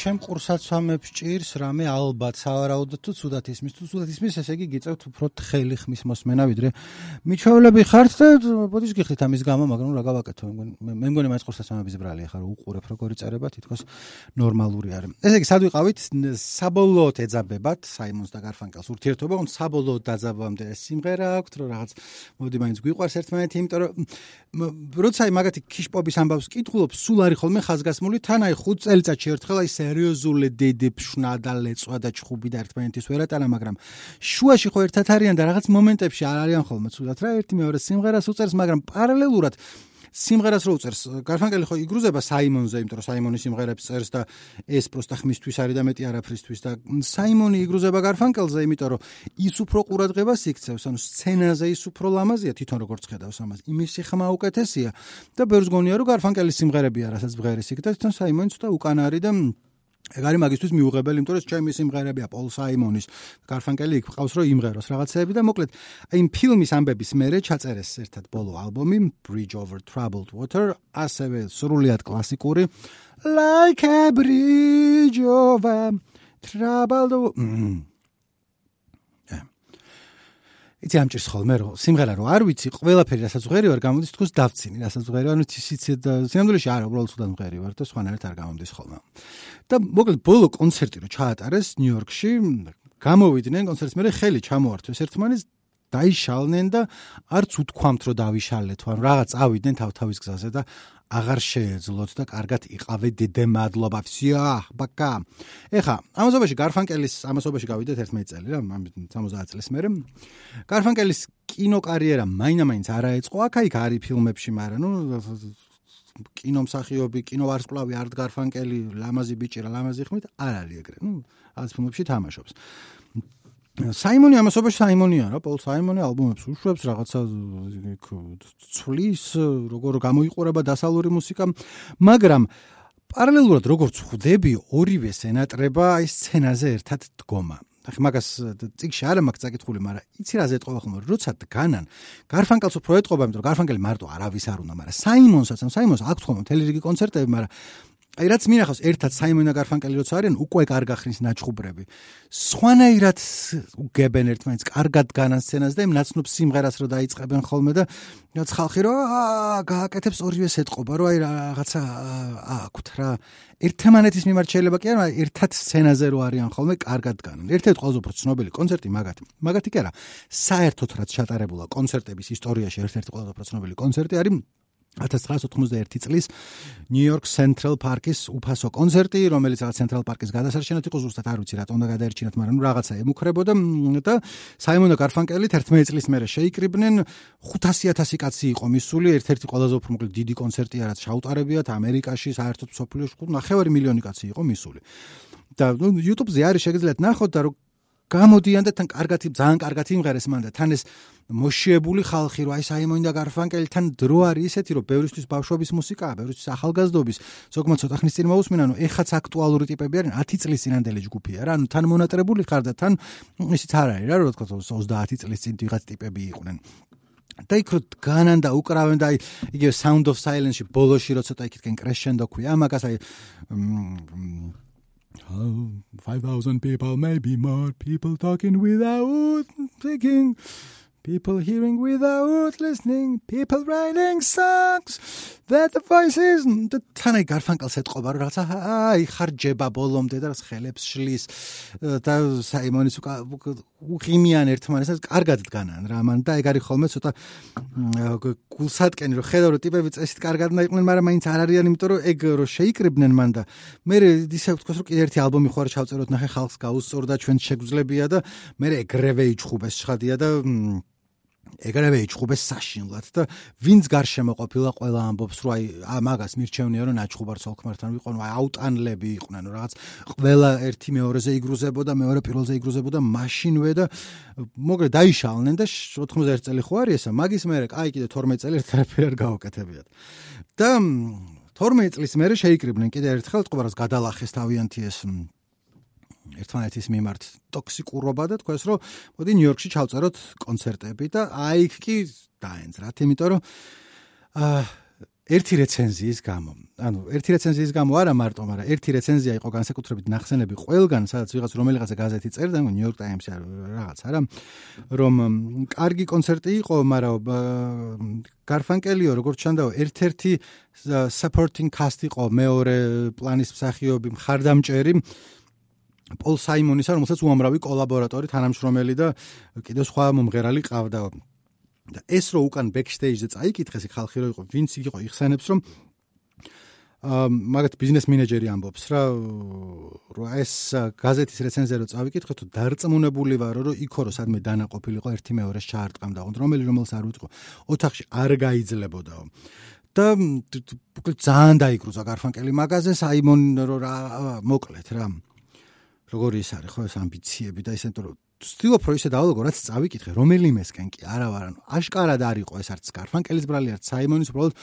Speaker 1: ჩემ ყურსაცვამებს ჭირს რამე ალბათ სავარაუდოდ თუ ცუდად ისმის თუ ცუდად ისმის ესე იგი გიწევთ უფრო თხელი ხმის მოსმენა ვიდრე მიჩვეულები ხართ და ბოდიშ გიხდით ამის გამო მაგრამ რა გავაკეთო? მე მგონი მაინც ყურსაცვამების ბრალი ახლა უყურებ როგორი წერება თითქოს ნორმალური არის. ესე იგი სად ვიყავით? საბოლოოდ ეძაბებათ საიმონს და გარფანკელს ურთიერთობა რომ საბოლოოდ დაძაბამდე სიმღერა აქვთ რომ რაღაც მოდი მაინც გვიყვარს ერთმანეთი იმიტომ რომ როცა მაგათი ქიშპობის ამბავს კითხულობ სულ არის ხოლმე ხაზგასმული თან აი 5 წელიწადში ერთხელ აი სერიოზული დედიფშნა და ლეწვა და ჩხუბი და ერთმანეთის ვერატანა, მაგრამ შუაში ხო ერთად არიან და რაღაც მომენტებში არ არიან ხოლმე ცუდად რა ერთი მეორე სიმღერას უწერს, მაგრამ პარალელურად სიმღერას რო უწერს გარფანკელი ხო იგრუზება საიმონზე, იმიტომ რომ საიმონი სიმღერებს წერს და ეს პროსტა ხმისთვის არის და მეტი არაფრისთვის და საიმონი იგრუზება გარფანკელზე, იმიტომ რომ ის უფრო ყურადღებას იქცევს, ანუ სცენაზე ის უფრო ლამაზია თვითონ როგორც ხედავს ამას. იმისი ხმა უკეთესია და ბევრს გონია რომ გარფანკელის სიმღერებია, რასაც ბღერის იქ და თვითონ საიმონიც და უკან არის და ეგ არის მაგისთვის მიუღებელი, იმიტომ რომ ჩემი სიმღერებია პოლ საიმონის, გარფანკელი იქ ყავს რომ იმღეროს რაღაცეები და მოკლედ აი ფილმის ამბების მერე ჩაწერეს ერთად ბოლო ალბომი Bridge Over Troubled Water, ასევე სრულიად კლასიკური Like a Bridge Over Troubled Water იცი ამჭირს ხოლმე რომ სიმღერა რო არ ვიცი ყველაფერი რასაც ვღერი ვარ გამოდის თქოს დავცინი რასაც ვღერი ვარ ნუ ციცი და სინამდვილეში არა უბრალოდ თუდან ვღერი ვარ და სხვანაირად არ გამოდის ხოლმე. და მოკლედ ბოლო კონცერტი რო ჩაატარეს ნიუ-იორკში გამოვიდნენ კონცერტს მე ხელი ჩამოართვეს ერთმანეთს დაიშალნენ და არც უთქვამთ რომ დავიშალეთ. ვარ რაღაც ავიდნენ თავ-თავის გზაზე და აღარ შეეძლოთ და კარგად იყავე დედე მადლობა ვსია ბაკა. ეხა ამასობაში გარფანკელის ამასობაში გავიდეთ 11 წელი რა 60 წლის მერე. გარფანკელის კინოკარიერა მაინამაინც არაეწყო აქა-იქ არის ფილმებში მაგრამ ნუ კინომსახიობი კინოვარსკვლავი ართ გარფანკელი ლამაზი ბიჭი ლამაზი ხმით არ არის ეგრე. ნუ რაღაც ფილმებში თამაშობს საიმონი ამასობაში საიმონია რა პოლ საიმონი ალბომებს უშვებს რაღაცა ცვლის როგორ გამოიყურება დასავლური მუსიკა. მაგრამ პარალელურად როგორც ხვდები ორივე სენატრება აი სცენაზე ერთად დგომა. ახლა მაგას ციგში არ მაქვს წაკითხული მაგრამ იცი რა ზეთყობა ხომ როცა დგანან გარფანკელს უფრო ეთყობა იმიტომ რომ გარფანკელი მარტო არავის არ უნდა მაგრამ საიმონსაც ან საიმონს აქვს ხოლმე მთელი რიგი კონცერტები მაგრამ აი რაც მინახავს ერთად საიმონ გარფანკელი როცა არიან უკვე კარგა ხრის ნაჩხუბრები. სხვანაირად უგებენ ერთმანეთს კარგად განან სცენას და იმ ნაცნობ სიმღერას რო დაიწყებენ ხოლმე და რაც ხალხი რო გააკეთებს ორივე სეტყობა რო აი რაღაცა აქვთ რა ერთმანეთის მიმართ შეიძლება კი არა ერთად სცენაზე რო არიან ხოლმე კარგად განან. ერთ-ერთი ყველაზე უფრო ცნობილი კონცერტი მაგათი. მაგათი კი არა. საერთოდ რაც ჩატარებულა კონცერტების ისტორიაში ერთ-ერთი ყველაზე უფრო ცნობილი კონცერტი არის 1991 წლის ნიუ-იორკ სენტრალ პარკის უფასო კონცერტი, რომელიც რაღაც სენტრალ პარკის გადასარჩენად იყო ზუსტად არ ვიცი რატომ და გადაერჩინათ, მაგრამ ნუ რაღაცა ემუქრებოდა და საიმონ გარფანკელი 11 წლის მერე შეიკრიბნენ 500000 კაცი იყო მისული, ერთ-ერთი ყველაზე უფრო მოკლედ დიდი კონცერტია, რაც ჩაუტარებიათ ამერიკაში, საერთოდ სოფლიოში 5.5 მილიონი კაცი იყო მისული. და ნუ YouTube-ზე არის შეგიძლიათ ნახოთ და რომ გამოდიან და თან კარგად ძალიან კარგად იმღერეს მან და თან ეს მოშიებული ხალხი რო აი საიმონ და გარფანკელი თან დრო არის ისეთი რომ ბევრისთვის ბავშვობის მუსიკაა, ბევრისთვის ახალგაზრდობის, ზოგმა ცოტა ხნის წინ მოусმინა, ანუ ეხაც აქტუალური ტიპები არიან 10 წლის წინანდელი ჯგუფია რა, ანუ თან მონატრებული ხარ და თან ისიც არ არის რა, რო თქო 30 წლის წინ ვიღაც ტიპები იყვნენ. და იქ რო განან და უკრავენ და აი იგივე sound of silence-ში ბოლოში რო ცოტა იქითკენ crescendo ქვია, მაგას აი 5000 people maybe more people talking without thinking People hearing without listening, people writing songs. That the voices და თანაი გარფანკალს ეტყობა რომ რაღაცა აი ხარჯება ბოლომდე და ხელებს შლის. და საიმონის უღიმიან ერთმანეთს კარგად დგანან რა მან და ეგ არის ხოლმე ცოტა გულსატკენი რომ ხედავ რომ ტიპები წესით კარგად უნდა იყვნენ მაგრამ მაინც არ არიან იმიტომ რომ ეგ რომ შეიკრიბნენ მან და მე ისე ვთქვას რომ კიდე ერთი ალბომი ხوار ჩავწეროთ ნახე ხალხს გაუსწორდა ჩვენ შეგვძლებია და მე ეგრევე იჩხუბეს ცხადია და ეგრევე იჩხუბეს საშინლად და ვინც გარშემო ყოფილა ყველა ამბობს რომ აი მაგას მირჩევნია რომ ნაჩხუბარ ცოლქმართან ვიყო აი აუტანლები იყვნენ რაღაც ყველა ერთი მეორეზე იგრუზებოდა მეორე პირველზე იგრუზებოდა მაშინვე და მოგრე დაიშალნენ და 91 წელი ხო არის ესა? მაგის მერე აი კიდე 12 წელი ერთაფერ არ გაუკეთებიათ. და 12 წლის მერე შეიკრიბნენ. კიდე ერთხელ თყობარას გადალახეს თავიანთი ეს ერთმანეთის მიმართ ტოქსიკურობა და თქვენს რომ მოდი ნიუ-იორკში ჩავწეროთ კონცერტები და აი იქ კი დაენძრათ, იმიტომ რომ აა ერთი რეცენზიის გამო. ანუ ერთი რეცენზიის გამო არა მარტო, მაგრამ ერთი რეცენზია იყო განსაკუთრებით ნახსენები ყველგან, სადაც ვიღაც რომელიღაცა გაზეთი წერდა, ნიუ-იორკ ტაიმსი რაღაც არა, რომ კარგი კონცერტი იყო, მაგრამ გარფანკელიო როგორც ჩანდაო, ერთ-ერთი supporting cast იყო მეორე პლანის მსახიობი, მხარდამჭერი პოლ საიმონისა, რომელსაც უამრავი კოლაბორატორი, თანამშრომელი და კიდევ სხვა მომღერალი ყავდა. და ეს რო უკან ბექსტეიჯზე წაიკითხეს ხალხი რო იყო ვინც იყო იხსენებს რომ აა მაგათ ბიზნეს მენეჯერი ამბობს რა რო ეს გაზეთის რეცენზია რო წავიკითხე თუ დარწმუნებული ვარო რომ იქო რო სადმე დანაყოფილიყო ერთი მეორეს ჩაარტყამდა რომელი რომელს არ ვიტყო ოთახში არ გაიძლებოდაო და ძალიან დაიკრუზა გარფანკელი მაღაზია საიმონ რო რა მოკლეთ რა როგორი ის არის ხო ეს ამბიციები და ისე რომ ვცდილობ რომ ისე დავალოგო რაც წავიკითხე რომელიმესკენ კი არა ვარ ანუ აშკარად არ იყო ეს არც გარფანკელის ბრალი არც საიმონის უბრალოდ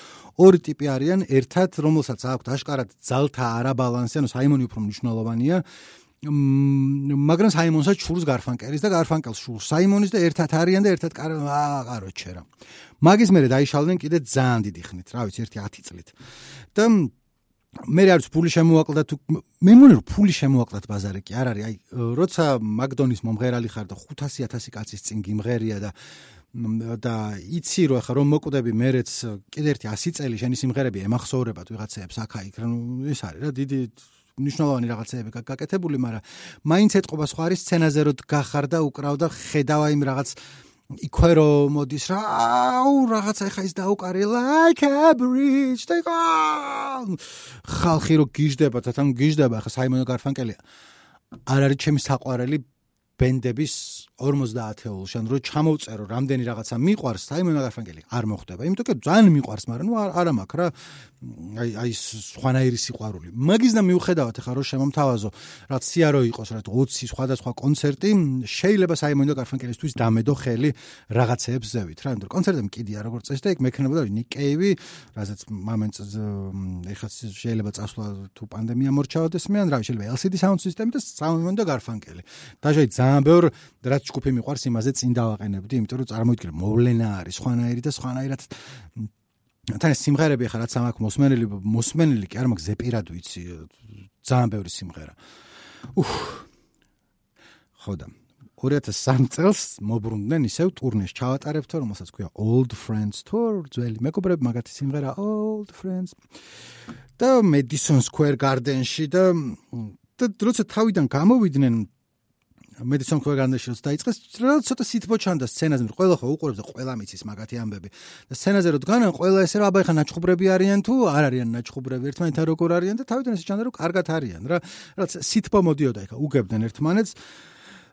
Speaker 1: ორი ტიპი არიან ერთად რომელსაც აქვთ აშკარად ძალთა არაბალანსი ანუ საიმონი უფრო მნიშვნელოვანია მაგრამ საიმონსაც შურს გარფანკელის და გარფანკელს შურს საიმონის და ერთად არიან და ერთად კაროჩე რა მაგის მერე დაიშალდნენ კიდე ძალიან დიდი ხნით რა ვიცი ერთი 10 წლით. და მე არც ფული შემოაკლდა თუ მე მგონი რომ ფული შემოაკლდათ ბაზარი კი არ არის აი როცა მაგდონის მომღერალი ხარ და 500000 კაცის წინ გიმღერია და და იცი რომ ახლა რომ მოკვდები მერეც კიდე ერთი 100 წელი შენი სიმღერები ემახსოვრებათ ვიღაცეებს აქა-იქ ეს არის რა დიდი ნიშნულოვანი რაღაცეები გაკეთებული მაგრამ მაინც ეთყობა სხვა არის სცენაზე რომ გახარ და უკრავ და ხედავ აი რაღაც იქვე რო მოდის რა აუ რაღაცა ხა ის დაუკარი like a bridge და ხალხი რო გიждდება თან გიждდება ხა საიმონ გარფანკელია. არ არის ჩემი საყვარელი ბენდების 50-ეულში, ანუ რო ჩამოვწერო რამდენი რაღაცა მიყვარს, საიმონ გარფანკელი არ მოხდება. იმიტომ რომ ძალიან მიყვარს, მაგრამ ნუ არა მაქვს რა. აი აი სხვანაირი სიყვარული. მაგის და მიუხედავად ახლა რო შემომთავაზო, რაც სიარო იყოს, რა 20 სხვადასხვა კონცერტი, შეიძლება საიმონ გარფანკელისთვის დამედო ხელი რაღაცეებს ზევით, რა. იმიტომ რომ კონცერტები კიდია როგორც წესი და იქ მექნებოდა ნიკეივი, რაზეც მომენტს ეხლა შეიძლება წასვლა თუ პანდემია მორჩაოდეს მე, ან რა შეიძლება LCD sound system და საიმონ გარფანკელი. დაჟე ძალიან ბევრ რაც ჯგუფი მიყვარს იმაზე წინ დავაყენებდი, იმიტომ რომ წარმოიდგინე მოვლენა არის სხვანაირი და სხვანაირად. თან სიმღერები ხა რაც ამაქვს მოსმენელი მოსმენელი კი არ მაქვს ზეპირად ვიცი ძალიან ბევრი სიმღერა. უჰ. ხოდა 2003 წელს მოbrunდნენ ისევ ტურნეს ჩავატარებთო რომელსაც ქვია Old Friends Tour ძველი მეგობრები მაგათი სიმღერა Old Friends. და Madison Square Garden-ში და და როცა თავიდან გამოვიდნენ Madison Square Garden-ში როცა დაიწყეს, რა ცოტა სითბო ჩანდა სცენაზე, ყველა ხო უყურებს და ყველა მიცის მაგათი ამბები. და სცენაზე რო დგანან, ყველა ესე რა, აბა ხა ნაჩხუბრები არიან თუ არ არიან ნაჩხუბრები, ერთმანეთთან როგორ არიან და თავიდან ესე ჩანდა რომ კარგად არიან რა. რაც სითბო მოდიოდა იქა, უგებდნენ ერთმანეთს.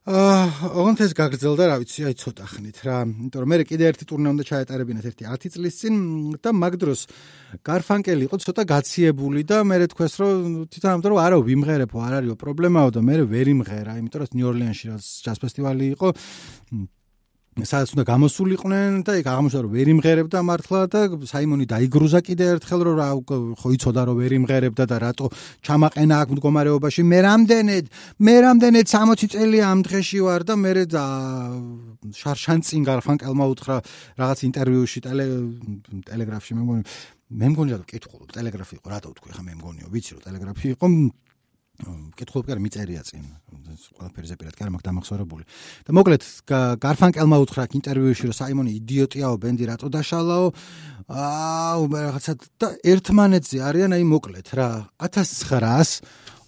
Speaker 1: აა, ოღონდ ეს გაგრძელდა, რა ვიცი, აი ცოტა ხნით რა. იმიტომ რომ მე კიდე ერთი ტურნე უნდა ჩაეტარებინათ ერთი 10 წლის წინ და მაგ დროს გარფანკელი იყო ცოტა გაციებული და მე თქვეს რომ თვითონ ამიტომ რომ არა ვიმღერებო, არ არისო პრობლემაო და მე ვერ იმღერა, იმიტომ რომ ნიუ-ორლიანში რა ჯაზ ფესტივალი იყო. სადაც უნდა გამოსულიყვნენ და იქ აღმოჩნდა რომ ვერ იმღერებდა მართლა და საიმონი დაიგრუზა კიდე ერთხელ რომ რა ხო იცოდა რომ ვერ იმღერებდა და რატო ჩამაყენა აქ მდგომარეობაში. მე რამდენად მე რამდენად 60 წელი ამ დღეში ვარ და მე შარშან წინ გარფანკელმა უთხრა რაღაც ინტერვიუში ტელე ტელეგრაფში მე მგონი მე მგონი რომ კითხულობ ტელეგრაფი იყო რატო თქვი ხა მე მგონიო ვიცი რომ ტელეგრაფი იყო კითხულობ კი არა მიწერია წინ. ყველაფერზე პირად კი არა მაქვს დამახსოვრებული. და მოკლედ გარფანკელმა უთხრა ინტერვიუში რომ საიმონი იდიოტიაო ბენდი რატო დაშალაო აუ რაღაცა და ერთმანეთზე არიან აი მოკლედ რა 1900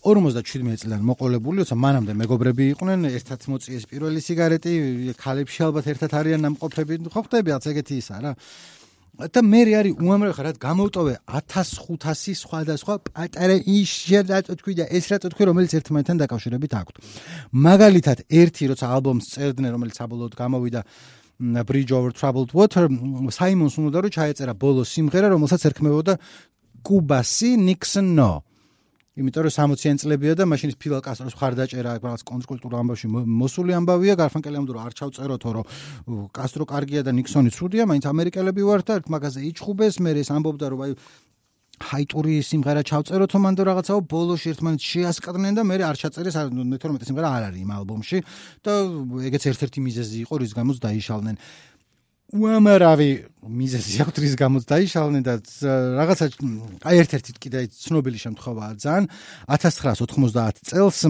Speaker 1: 57 წლიდან მოყოლებული, თორსა მანამდე მეგობრები იყვნენ, ერთად მოწიეს პირველი სიგარეტი, ქალებში ალბათ ერთად არიან ნამყოფები, ხო ხტები, რაც ეგეთი ისა რა. და მე არის უამრავი ხარ რაც გამოვტოვე 1500 სხვადასხვა პატარა ის შეიძლება თქვი და ეს რატო თქვი რომელიც ერთმანეთთან დაკავშირებით აქვს მაგალითად ერთი როცა ალბომს წერდნენ რომელიც საბოლოოდ გამოვიდა Bridge over Troubled Water საიმონს უნდა რომ ჩაეწერა ბოლო სიმღერა რომელსაც ერქმევოდა Kubasi Nixon No იმიტომ რომ 60-იან წლებია და მაშინ ფილ კასტროს ხარდაჭერა რაღაც კონტრკულტურულ ამბავში მოსული ამბავია გარფანკელი ამბობ რომ არ ჩავწეროთო რომ კასტრო კარგია და ნიქსონი ცუდია მაინც ამერიკელები ვარ და ერთ მაგაზე იჩხუბეს მე ეს ამბობდა რომ აი ჰაიტური სიმღერა ჩავწეროთო მანდ რაღაცაო ბოლოში ერთმანეთს შეასყდნენ და მე არ ჩაწერეს 12 სიმღერა არ არის იმ ალბომში და ეგეც ერთ-ერთი მიზეზი იყო რის გამოც დაიშალნენ. უამრავი მიზეზი აქვს რის გამოც დაიშალნენ და რაღაცა აი ერთ-ერთი კიდე ცნობილი შემთხვევაა ძალიან. 1990 წელს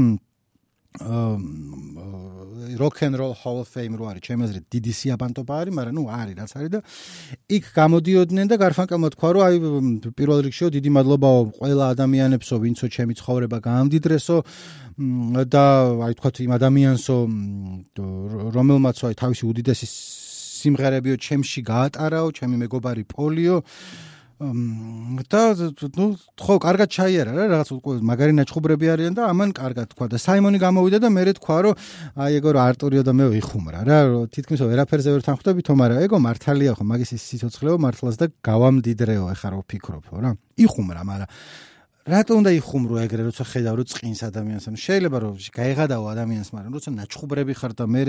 Speaker 1: rock and roll hall of fame რო არის ჩემი აზრით დიდი სიაბანტობა არის მაგრამ ნუ არის რაც არის და იქ გამოდიოდნენ და გარფანკელმა თქვა რომ აი პირველ რიგშიო დიდი მადლობაო ყველა ადამიანებსო ვინცო ჩემი ცხოვრება გაამდიდრესო და აი თქვა იმ ადამიანსო რომელმაც აი თავისი უდიდესი სიმღერებიო ჩემში გაატარაო ჩემი მეგობარი პოლიო. და ნუ ხო კარგად ჩაიარა რა რაღაც უკვე მაგარი ნაჩხუბრები არიან და ამან კარგად თქვა და საიმონი გამოვიდა და მე თქვა რომ აი ეგო რა არტურიო და მე ვიხუმრა რა თითქმის ვერაფერზე ვერ თანხმდებითო მაგრამ ეგო მართალია ხო მაგის ის სიცოცხლეო მართლაც და გავამდიდრეო ეხა რო ფიქრობო რა. იხუმრა მაგრამ რატო უნდა იხუმრო ეგრე როცა ხედავ რომ წინს ადამიანს ანუ შეიძლება რომ გაიღადაო ადამიანს მაგრამ როცა ნაჩხუბრები ხარ და მე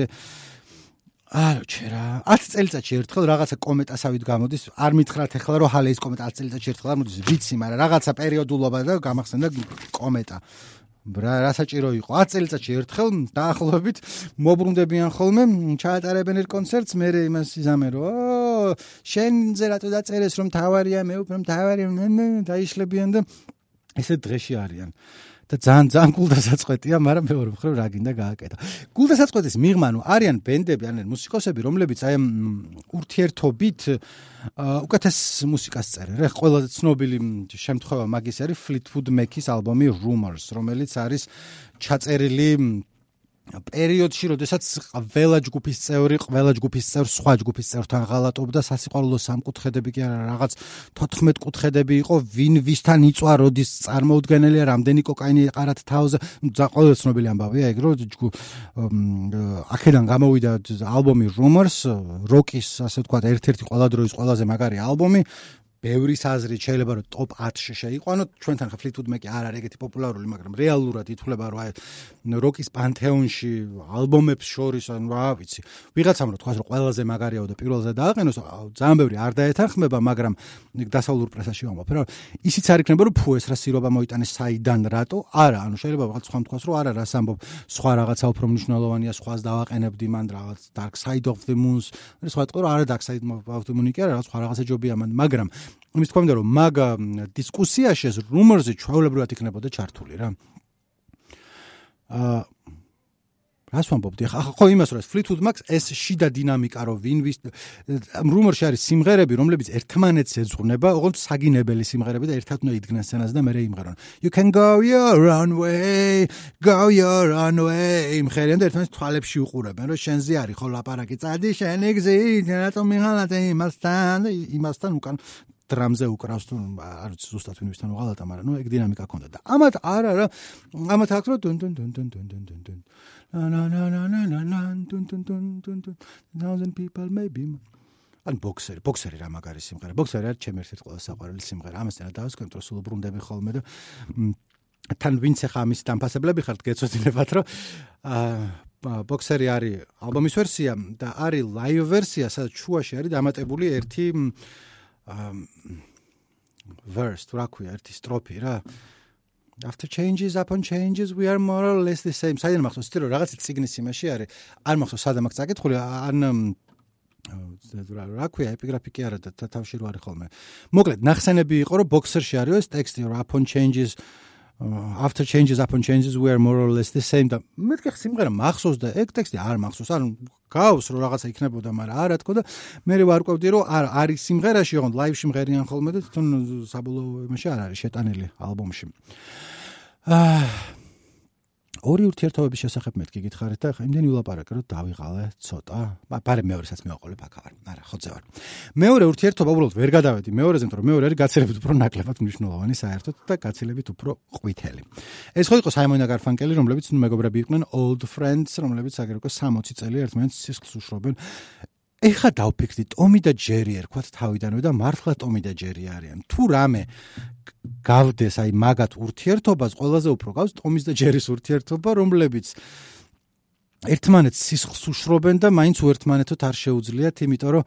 Speaker 1: არა ჩერა. 10 წელიწადში ერთხელ რაღაცა კომეტასავით გამოდის. არ მითხრათ ახლა რომ ჰალეის კომეტა 10 წელიწადში ერთხელ არ მოდის. ვიცი მაგრამ რაღაცა პერიოდულობა და გამახსენდა კომეტა. რა საჭირო იყო. 10 წელიწადში ერთხელ დაახლოებით მოbrunდებიან ხოლმე ჩაატარებენ ერთ კონცერტს. მე იმას იზამე რომ შენზე რატო დაწერეს რომ თავარია მე უფრო თავარია დაიშლებიან და ესე დღეში არიან და ძალიან ძალიან გულდასაწყვეტია, მაგრამ მეორე მხრივ რა გინდა გააკეთა. გულდასაწყვეტის მიღმა, ნუ არიან ბენდები, არიან მუსიკოსები, რომლებიც აი ურთიერთობით უკეთეს მუსიკას წერენ. რა ყველაზე ცნობილი შემთხვევა მაგის არის Fleetwood Mac-ის ალბომი Rumors, რომელიც არის ჩაწერილი პერიოდში, როდესაც ყველა ჯგუფის წევრი, ყველა ჯგუფის წევრ სხვა ჯგუფის წევრთან ღალატობდა, სასიყვარულო სამკუთხედები კი არა, რაღაც 14 კუთხედები იყო, ვინ ვისთან იწვა, როდის წარმოუდგენელია, რამდენი კოკაინი ეყარათ თავზე, ყველა ცნობილი ამბავია ეგ, რომ ჯგუფ აქედან გამოვიდა ალბომი Rumors, როკის, ასე ვთქვათ, ერთ-ერთი ყველა დროის ყველაზე მაგარი ალბომი, ბევრი საზრით შეიძლება რომ ტოპ 10-ში შეიყვანო. ჩვენთან ხა ფლიტუდ მეკი არ არის ეგეთი პოპულარული მაგრამ რეალურად ითვლება რომ აი როკის პანთეონში ალბომებს შორის ან რა ვიცი. ვიღაცამ რომ თქვას რომ ყველაზე მაგარიაო და პირველზე დააყენოს ძალიან ბევრი არ დაეთანხმება მაგრამ დასავლურ პრესაში ვამბობ რომ ისიც არ იქნება რომ ფუეს რა სირობა მოიტანეს საიდან რატო? არა ანუ შეიძლება ვიღაც სხვა თქვას რომ არა რას ამბობ სხვა რაღაცა უფრო მნიშვნელოვანია სხვას დავაყენებდი მან რაღაც dark side of the moon სხვა თქვა რომ არა dark side of the moon კი არა რაღაც სხვა რაღაცა ჯობია მან მაგრამ იმის თქვა მინდა რომ მაგ დისკუსიაში ეს რუმორზე ჩვეულებრივად იქნებოდა ჩართული რა. აა რას ვამბობდი? ახლა ხო იმას რომ Fleetwood Mac ეს შიდა დინამიკა რომ ვინ ვის რუმორში არის სიმღერები რომლებიც ერთმანეთს ეძღვნება ოღონდ საგინებელი სიმღერები და ერთად უნდა იდგნენ სცენაზე და მე იმღერონ. You can go your own way go your own way. იმხერენ და ერთმანეთს თვალებში უყურებენ რომ შენზე არის ხო ლაპარაკი წადი შენი გზით რატომ მიღალატე იმასთან იმასთან უკან დრამზე უკრავს თუ არ ვიცი ზუსტად ვინ ვისთან უღალატა, მაგრამ ნუ ეგ დინამიკა ქონდა და ამათ არა რა ამათ აქ რო დუნ დუნ დუნ დუნ დუნ დუნ დუნ ნა ნა ნა ნა ნა ნა დუნ დუნ დუნ დუნ დუნ thousand people maybe. ან ბოქსერი ბოქსერი რა მაგარი სიმღერა. ბოქსერი არის ჩემი ერთ-ერთი ყველა საყვარელი სიმღერა. ამასთან დავსკენ თუ სულ ბრუნდები ხოლმე და თან ვინც ახლა ამის დამფასებლები ხართ გეცოდინებათ რომ აა ბოქსერი არის ალბომის ვერსია და არის ლაივ ვერსია სადაც შუაში არის დამატებული ერთი verse თუ რა ქვია ერთი სტროფი რა. After changes upon changes we are more or less the same. საიდან მახსოვს? თითო რაღაც ციგნის იმაში არის. არ მახსოვს სადამ აქ წაკითხული ან რა ქვია ეპიგრაფი კი არა და თავში რო არის ხოლმე. მოკლედ ნახსენები იყო რომ boxer-ში არის ეს ტექსტი რომ upon changes after changes upon changes we are more or less the same. და მეთქე სიმღერა მახსოვს და ეგ ტექსტი არ მახსოვს. ანუ გავს რომ რაღაცა იქნებოდა მაგრამ არა თქო და მე ვარკვევდი რომ არ არის სიმღერაში ოღონდ ლაივში მღერიან ხოლმე და თვითონ საბოლოო იმაში არ არის შეტანილი ალბომში. აა ორი ურთიერთობების შესახებ მეთქი გითხარით და იმდენი ვილაპარაკე რომ დავიღალე ცოტა. ბარე მეორესაც მეოყოლებ აქ არ. არა, ხოძე ვარ. მეორე ურთიერთობა უბრალოდ ვერ გადავედი მეორეზე, იმიტომ რომ მეორე არის გაცილებით უფრო ნაკლებად მნიშვნელოვანი საერთოდ და გაცილებით უფრო ყვითელი. ეს ხო იყო საიმონ და გარფანკელი, რომლებიც ნუ მეგობრები იყვნენ old friends, რომლებიც აგერ უკვე 60 წელი ერთმანეთს სისხლს უშრობენ. ეხა დავფიქრდი ტომი და ჯერი ერქვათ თავიდანვე და მართლა ტომი და ჯერი არიან. თუ რამე გავდეს აი მაგათ ურთიერთობას ყველაზე უფრო გავს ტომის და ჯერის ურთიერთობა, რომლებიც ერთმანეთს სისხლს უშრობენ და მაინც უერთმანეთოთ არ შეუძლიათ, იმიტომ რომ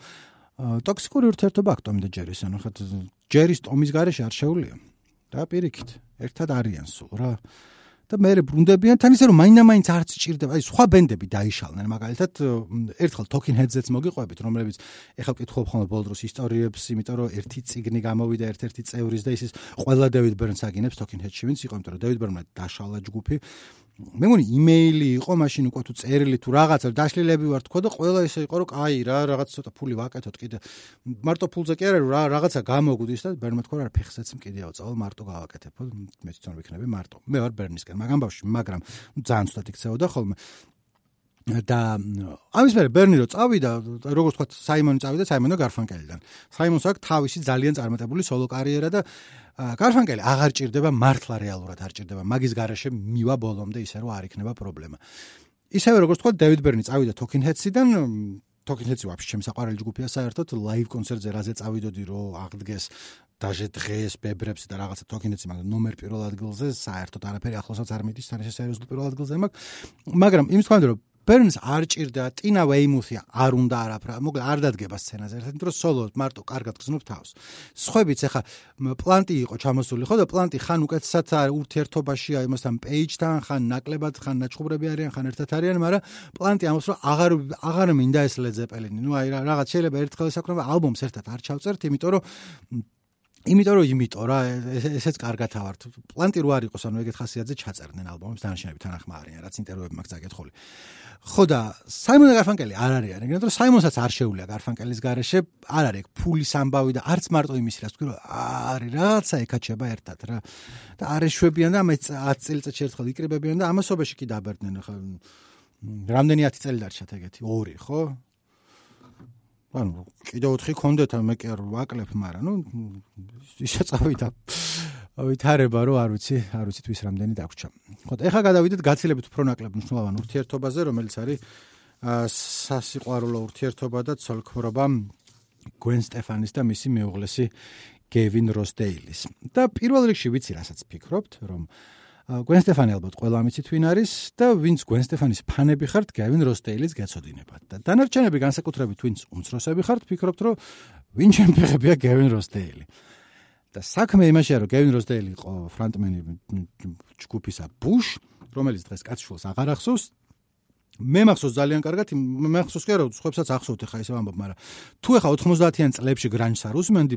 Speaker 1: ტოქსიკური ურთიერთობა აქვს ტომი და ჯერის, ანუ ხათ ჯერის ტომის გარეშე არ შეუძლია. და პირიქით, ერთად არიან სულ რა. და მე ბრუნდებიან თან ისე რომ მაინდა-მაინც არც ჭირდება აი სხვა ბენდები დაიშალნენ მაგალითად ერთხელ Talking Heads-ets მოგიყვებით რომლებიც ეხლა ვკითხულობ ხოლმე ბოლო დროს ისტორიებს იმიტომ რომ ერთი ციგნი გამოვიდა ერთ-ერთი წევრის და ისის ყველა David Byrne-ს აგინებს Talking Heads-ში ვინც იყო იმიტომ რომ David Byrne-მა დაშალა ჯგუფი მე მგონი იმეილი იყო მაშინ უკვე თუ წერილი თუ რაღაცა დაშლილები ვარ თქო და ყველა ისე იყო რომ კაი რა რაღაც ცოტა ფული ვაკეთოთ კიდე მარტო ფულზე კი არა რა რაღაცა გამოგვდის და ბერმა თქვა რა ფეხსაც მკიდეაო წავალ მარტო გავაკეთებ მე თვითონ ვიქნები მარტო. მე ვარ ბერნისკენ მაგამ ბავშვი მაგრამ ძალიან ცუდად იქცეოდა ხოლმე და ამის მერე ბერნი რო წავიდა როგორც თქვა საიმონი წავიდა საიმონო გარფანკელიდან. საიმონს აქვს თავისი ძალიან წარმატებული სოლო კარიერა და გარფანკელი აღარ ჭირდება მართლა რეალურად არ ჭირდება. მაგის garaშე მივა ბოლომდე ისე რომ არ იქნება პრობლემა. ისევე როგორც თქვა დევიდ ბერნი წავიდა თოკინ ჰედსიდან თოკინ ჰედსი ვაფშე ჩემს საყვარელი ჯგუფია საერთოდ ლაივ კონცერტზე რაზე წავიდოდი რო აღდგეს დაჟე დღეს ბებრებს და რაღაცა თოკინ ჰედსი მაგრამ ნომერ პირველ ადგილზე საერთოდ არაფერი ახლოსაც არ მიდის თან სერიოზულ პირველ ადგილზე მაგ მაგრამ იმის თქმა უნდა რომ ბერნს არ ჭირდა ტინა ვეიმუსი არ უნდა არაფრა მოკლედ არ დადგება სცენაზე ერთად იმიტომ რომ სოლო მარტო კარგად გზნობს თავს. სხვაებიც ახლა პლანტი იყო ჩამოსული ხო და პლანტი ხან უკეთესად ურთიერთობაშია იმასთან პეიჯთან ხან ნაკლებად ხან ნაჩხუბრები არიან ხან ერთად არიან მაგრამ პლანტი ამას რომ აღარ აღარ მინდა ეს ლეძეპელინი ნუ აი რაღაც შეიძლება ერთხელ საკრება ალბომს ერთად არ ჩავწერთ იმიტომ რომ იმიტომ რომ იმიტომ რა ესეც კარგად ავართ პლანტი რო არ იყოს ანუ ეგეთ ხასიათზე ჩაწერდნენ ალბომებს დანარჩენები თანახმა არიან რაც ინტერვიუები მაქვს წაკითხული ხო და საიმონ გარფანკელი არ არა იმიტომ რომ საიმონსაც არ შეუულია გარფანკელის garaშე არ არის ფულის ამბავი და არც მარტო იმის რაც თქვი რომ არის რაცა ეკაჩება ერთად რა. და არ ეშვებიან და ამე 10 წელიწადში ერთხელ იკრიბებიან და ამასობაში კი დაბერდნენ ხო რამდენი 10 წელი დარჩათ ეგეთი 2 ხო ანუ კიდე 4 კონდეთ მე კი არ ვაკლებ მაგრამ ნუ ისე წავიდა. ვითარება რომ არ ვიცი არ ვიცი თვის რამდენი დაგვრჩა. ხო ეხა გადავიდეთ გაცილებით უფრო ნაკლებ მნიშვნელოვან ურთიერთობაზე რომელიც არის სასიყვარულო ურთიერთობა და ცოლქმრობა გვენ სტეფანის და მისი მეუღლესი გევინ როსდეილის და პირველ რიგში ვიცი რასაც ფიქრობთ რომ გვენ სტეფანი ალბათ ყველა ამიცით ვინ არის და ვინც გვენ სტეფანის ფანები ხართ გევინ როსდეილის გეცოდინებათ და დანარჩენები განსაკუთრებით ვინც უმცროსები ხართ ფიქრობთ რომ ვინ ჩემფეხებია გევინ როსდეილი და საქმე იმაშია რომ გევინ როსდეილი იყო ფრანტმენი ჯგუფისა ბუშ რომელიც დღეს კაცშულს აღარ ახსოვს. მე მახსოვს ძალიან კარგად მე მახსოვს კი რომ სხვაებსაც ახსოვთ ხა ისე ვამბობ მაგრამ თუ ეხა 90-იან წლებში გრანჟს არ უსმენდი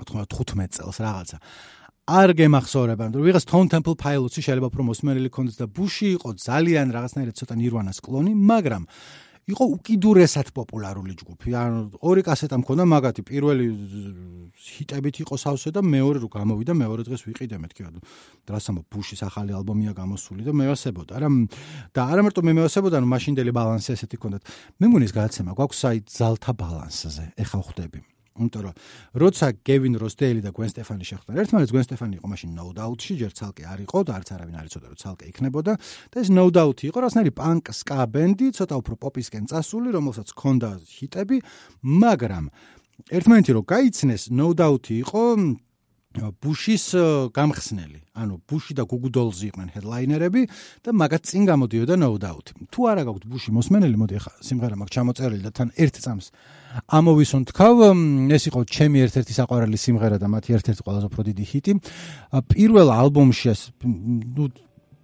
Speaker 1: 95 წელს რაღაცა არ გემახსოვრება რომ ვიღაც Tone Temple Pilots-ი შეიძლება უფრო მოსმენელი კონდეს და ბუში იყო ძალიან რაღაცნაირად ცოტა ნირვანას კლონი მაგრამ იყო უკიდურესად პოპულარული ჯგუფი. ანუ ორი კასეტა მქონდა მაგათი, პირველი ჰიტებით იყო სავსე და მეორე რო გამოვიდა, მეორე დღეს ვიყიდე მეთქი, ანუ დრასამო ბუშის ახალი ალბომია გამოსული და მევასებოდა რა. და არა მარტო მე მევასებოდა, ანუ მაშინდელი ბალანსი ესეთი ჰქონდათ. მე მგონის გადაცემა გვაქვს აი ძალთა ბალანსზე. ეხა ხვდები. იმიტომ რომ როცა გევინ როსდეილი და გვენ სტეფანი შეხვდნენ ერთმანეთს გვენ სტეფანი იყო მაშინ no doubt-ში ჯერ ცალკე არ იყო და არც არავინ არ იცოდა რომ ცალკე იქნებოდა და ეს no doubt-ი იყო რასნაირი პანკ სკა ბენდი ცოტა უფრო პოპისკენ წასული რომელსაც ჰქონდა ჰიტები მაგრამ ერთმანეთი რომ გაიცნეს no doubt-ი იყო ბუშის გამხსნელი. ანუ ბუში და გუგუდოლზი იყვნენ ჰედლაინერები და მაგათ წინ გამოდიოდა no doubt. თუ არა გაქვთ ბუში მოსმენელი, მოდი ახლა სიმღერა მაქვს ჩამოწერილი და თან ერთ წამს ამოვისუნ თქვა, ეს იყო ჩემი ერთ-ერთი საყვარელი სიმღერა და მათი ერთ-ერთი ყველაზე უფრო დიდი ჰიტი. პირველ ალბომში ეს ნუ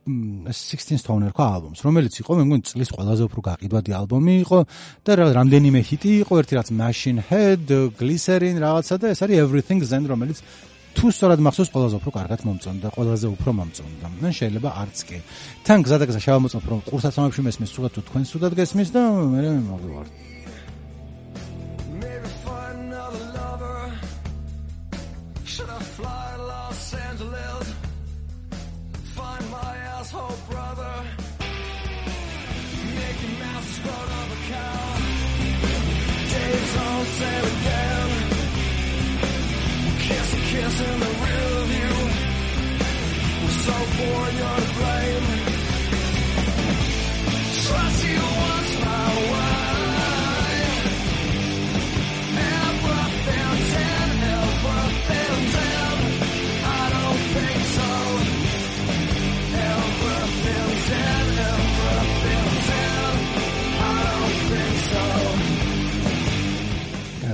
Speaker 1: 16 Stoner ხო ალბომს, რომელიც იყო მე მგონი წლის ყველაზე უფრო გაყიდვადი ალბომი იყო და რამდენიმე ჰიტი იყო, ერთი რაც Machine Head, Glycerin რაღაცა და ეს არის Everything Zen, რომელიც თუ სწორად მახსოვს ყველაზე უფრო კარგად მომწონდა, ყველაზე უფრო მომწონდა. მე შეიძლება არც კი. თან გზადაგზა შევამოწმო, რომ ყურსაცმებში მესმის თუ თქვენ სულად გესმის და მე მოგივარ.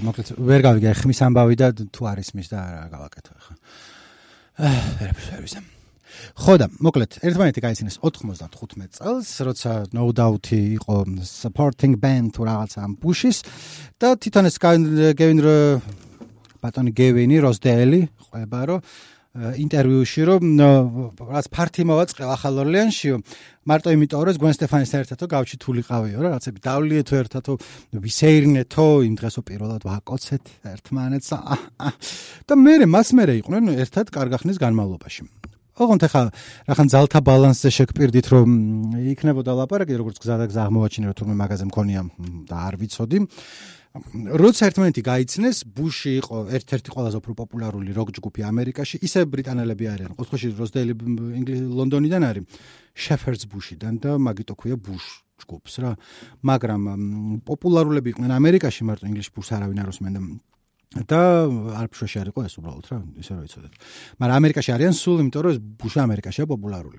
Speaker 1: მოკლედ ვერ გავიგე ხმის ამბავი და თუ არის მის და რა გავაკეთო ახლა. აა ვერაფერს ვერ ვიცი. ხო და მოკლედ ერთმანეთი გაიცინეს 95 წელს როცა no doubt იყო supporting band თუ რაღაცა ამ ბუშის და თვითონ ეს გევინ ბატონი გევინი როსდელი ყვება რომ ინტერვიუში რომ რაც ფართი მოვაწყე ახალ ორლეანში მარტო იმიტომ რომ გვენ სტეფანის ერთადო გავჩი თულიყავიო რა რაცები დავლიეთო ერთადო ვისეირნეთო იმ დღესო პირველად ვაკოცეთ ერთმანეთს და მე მას მე იყვნენ ერთად კარგახნის განმავლობაში ოღონდ ახლა რახან ძალთა ბალანსზე შეგპირდით რომ იქნებოდა ლაპარაკი როგორც გზა და გზა აღმოაჩინე რომ თურმე მაღაზია მქონია და არ ვიცოდი. როცა ერთმანეთი გაიცნეს ბუში იყო ერთ-ერთი ყველაზე უფრო პოპულარული როკ ჯგუფი ამერიკაში. ისე ბრიტანელები არიან. ყოველთვის როსდელი ლონდონიდან არის. შეფერდს ბუშიდან და მაგიტო ქვია ბუშ ჯგუფს რა. მაგრამ პოპულარულები იყვნენ ამერიკაში მარტო ინგლისში ბუშს არავინ არ უსმენდა და ალფშოში არ იყო ეს უბრალოდ რა ისე რომ იცოდეთ მაგრამ ამერიკაში არიან სულ იმიტომ რომ ბუში ამერიკაშია პოპულარული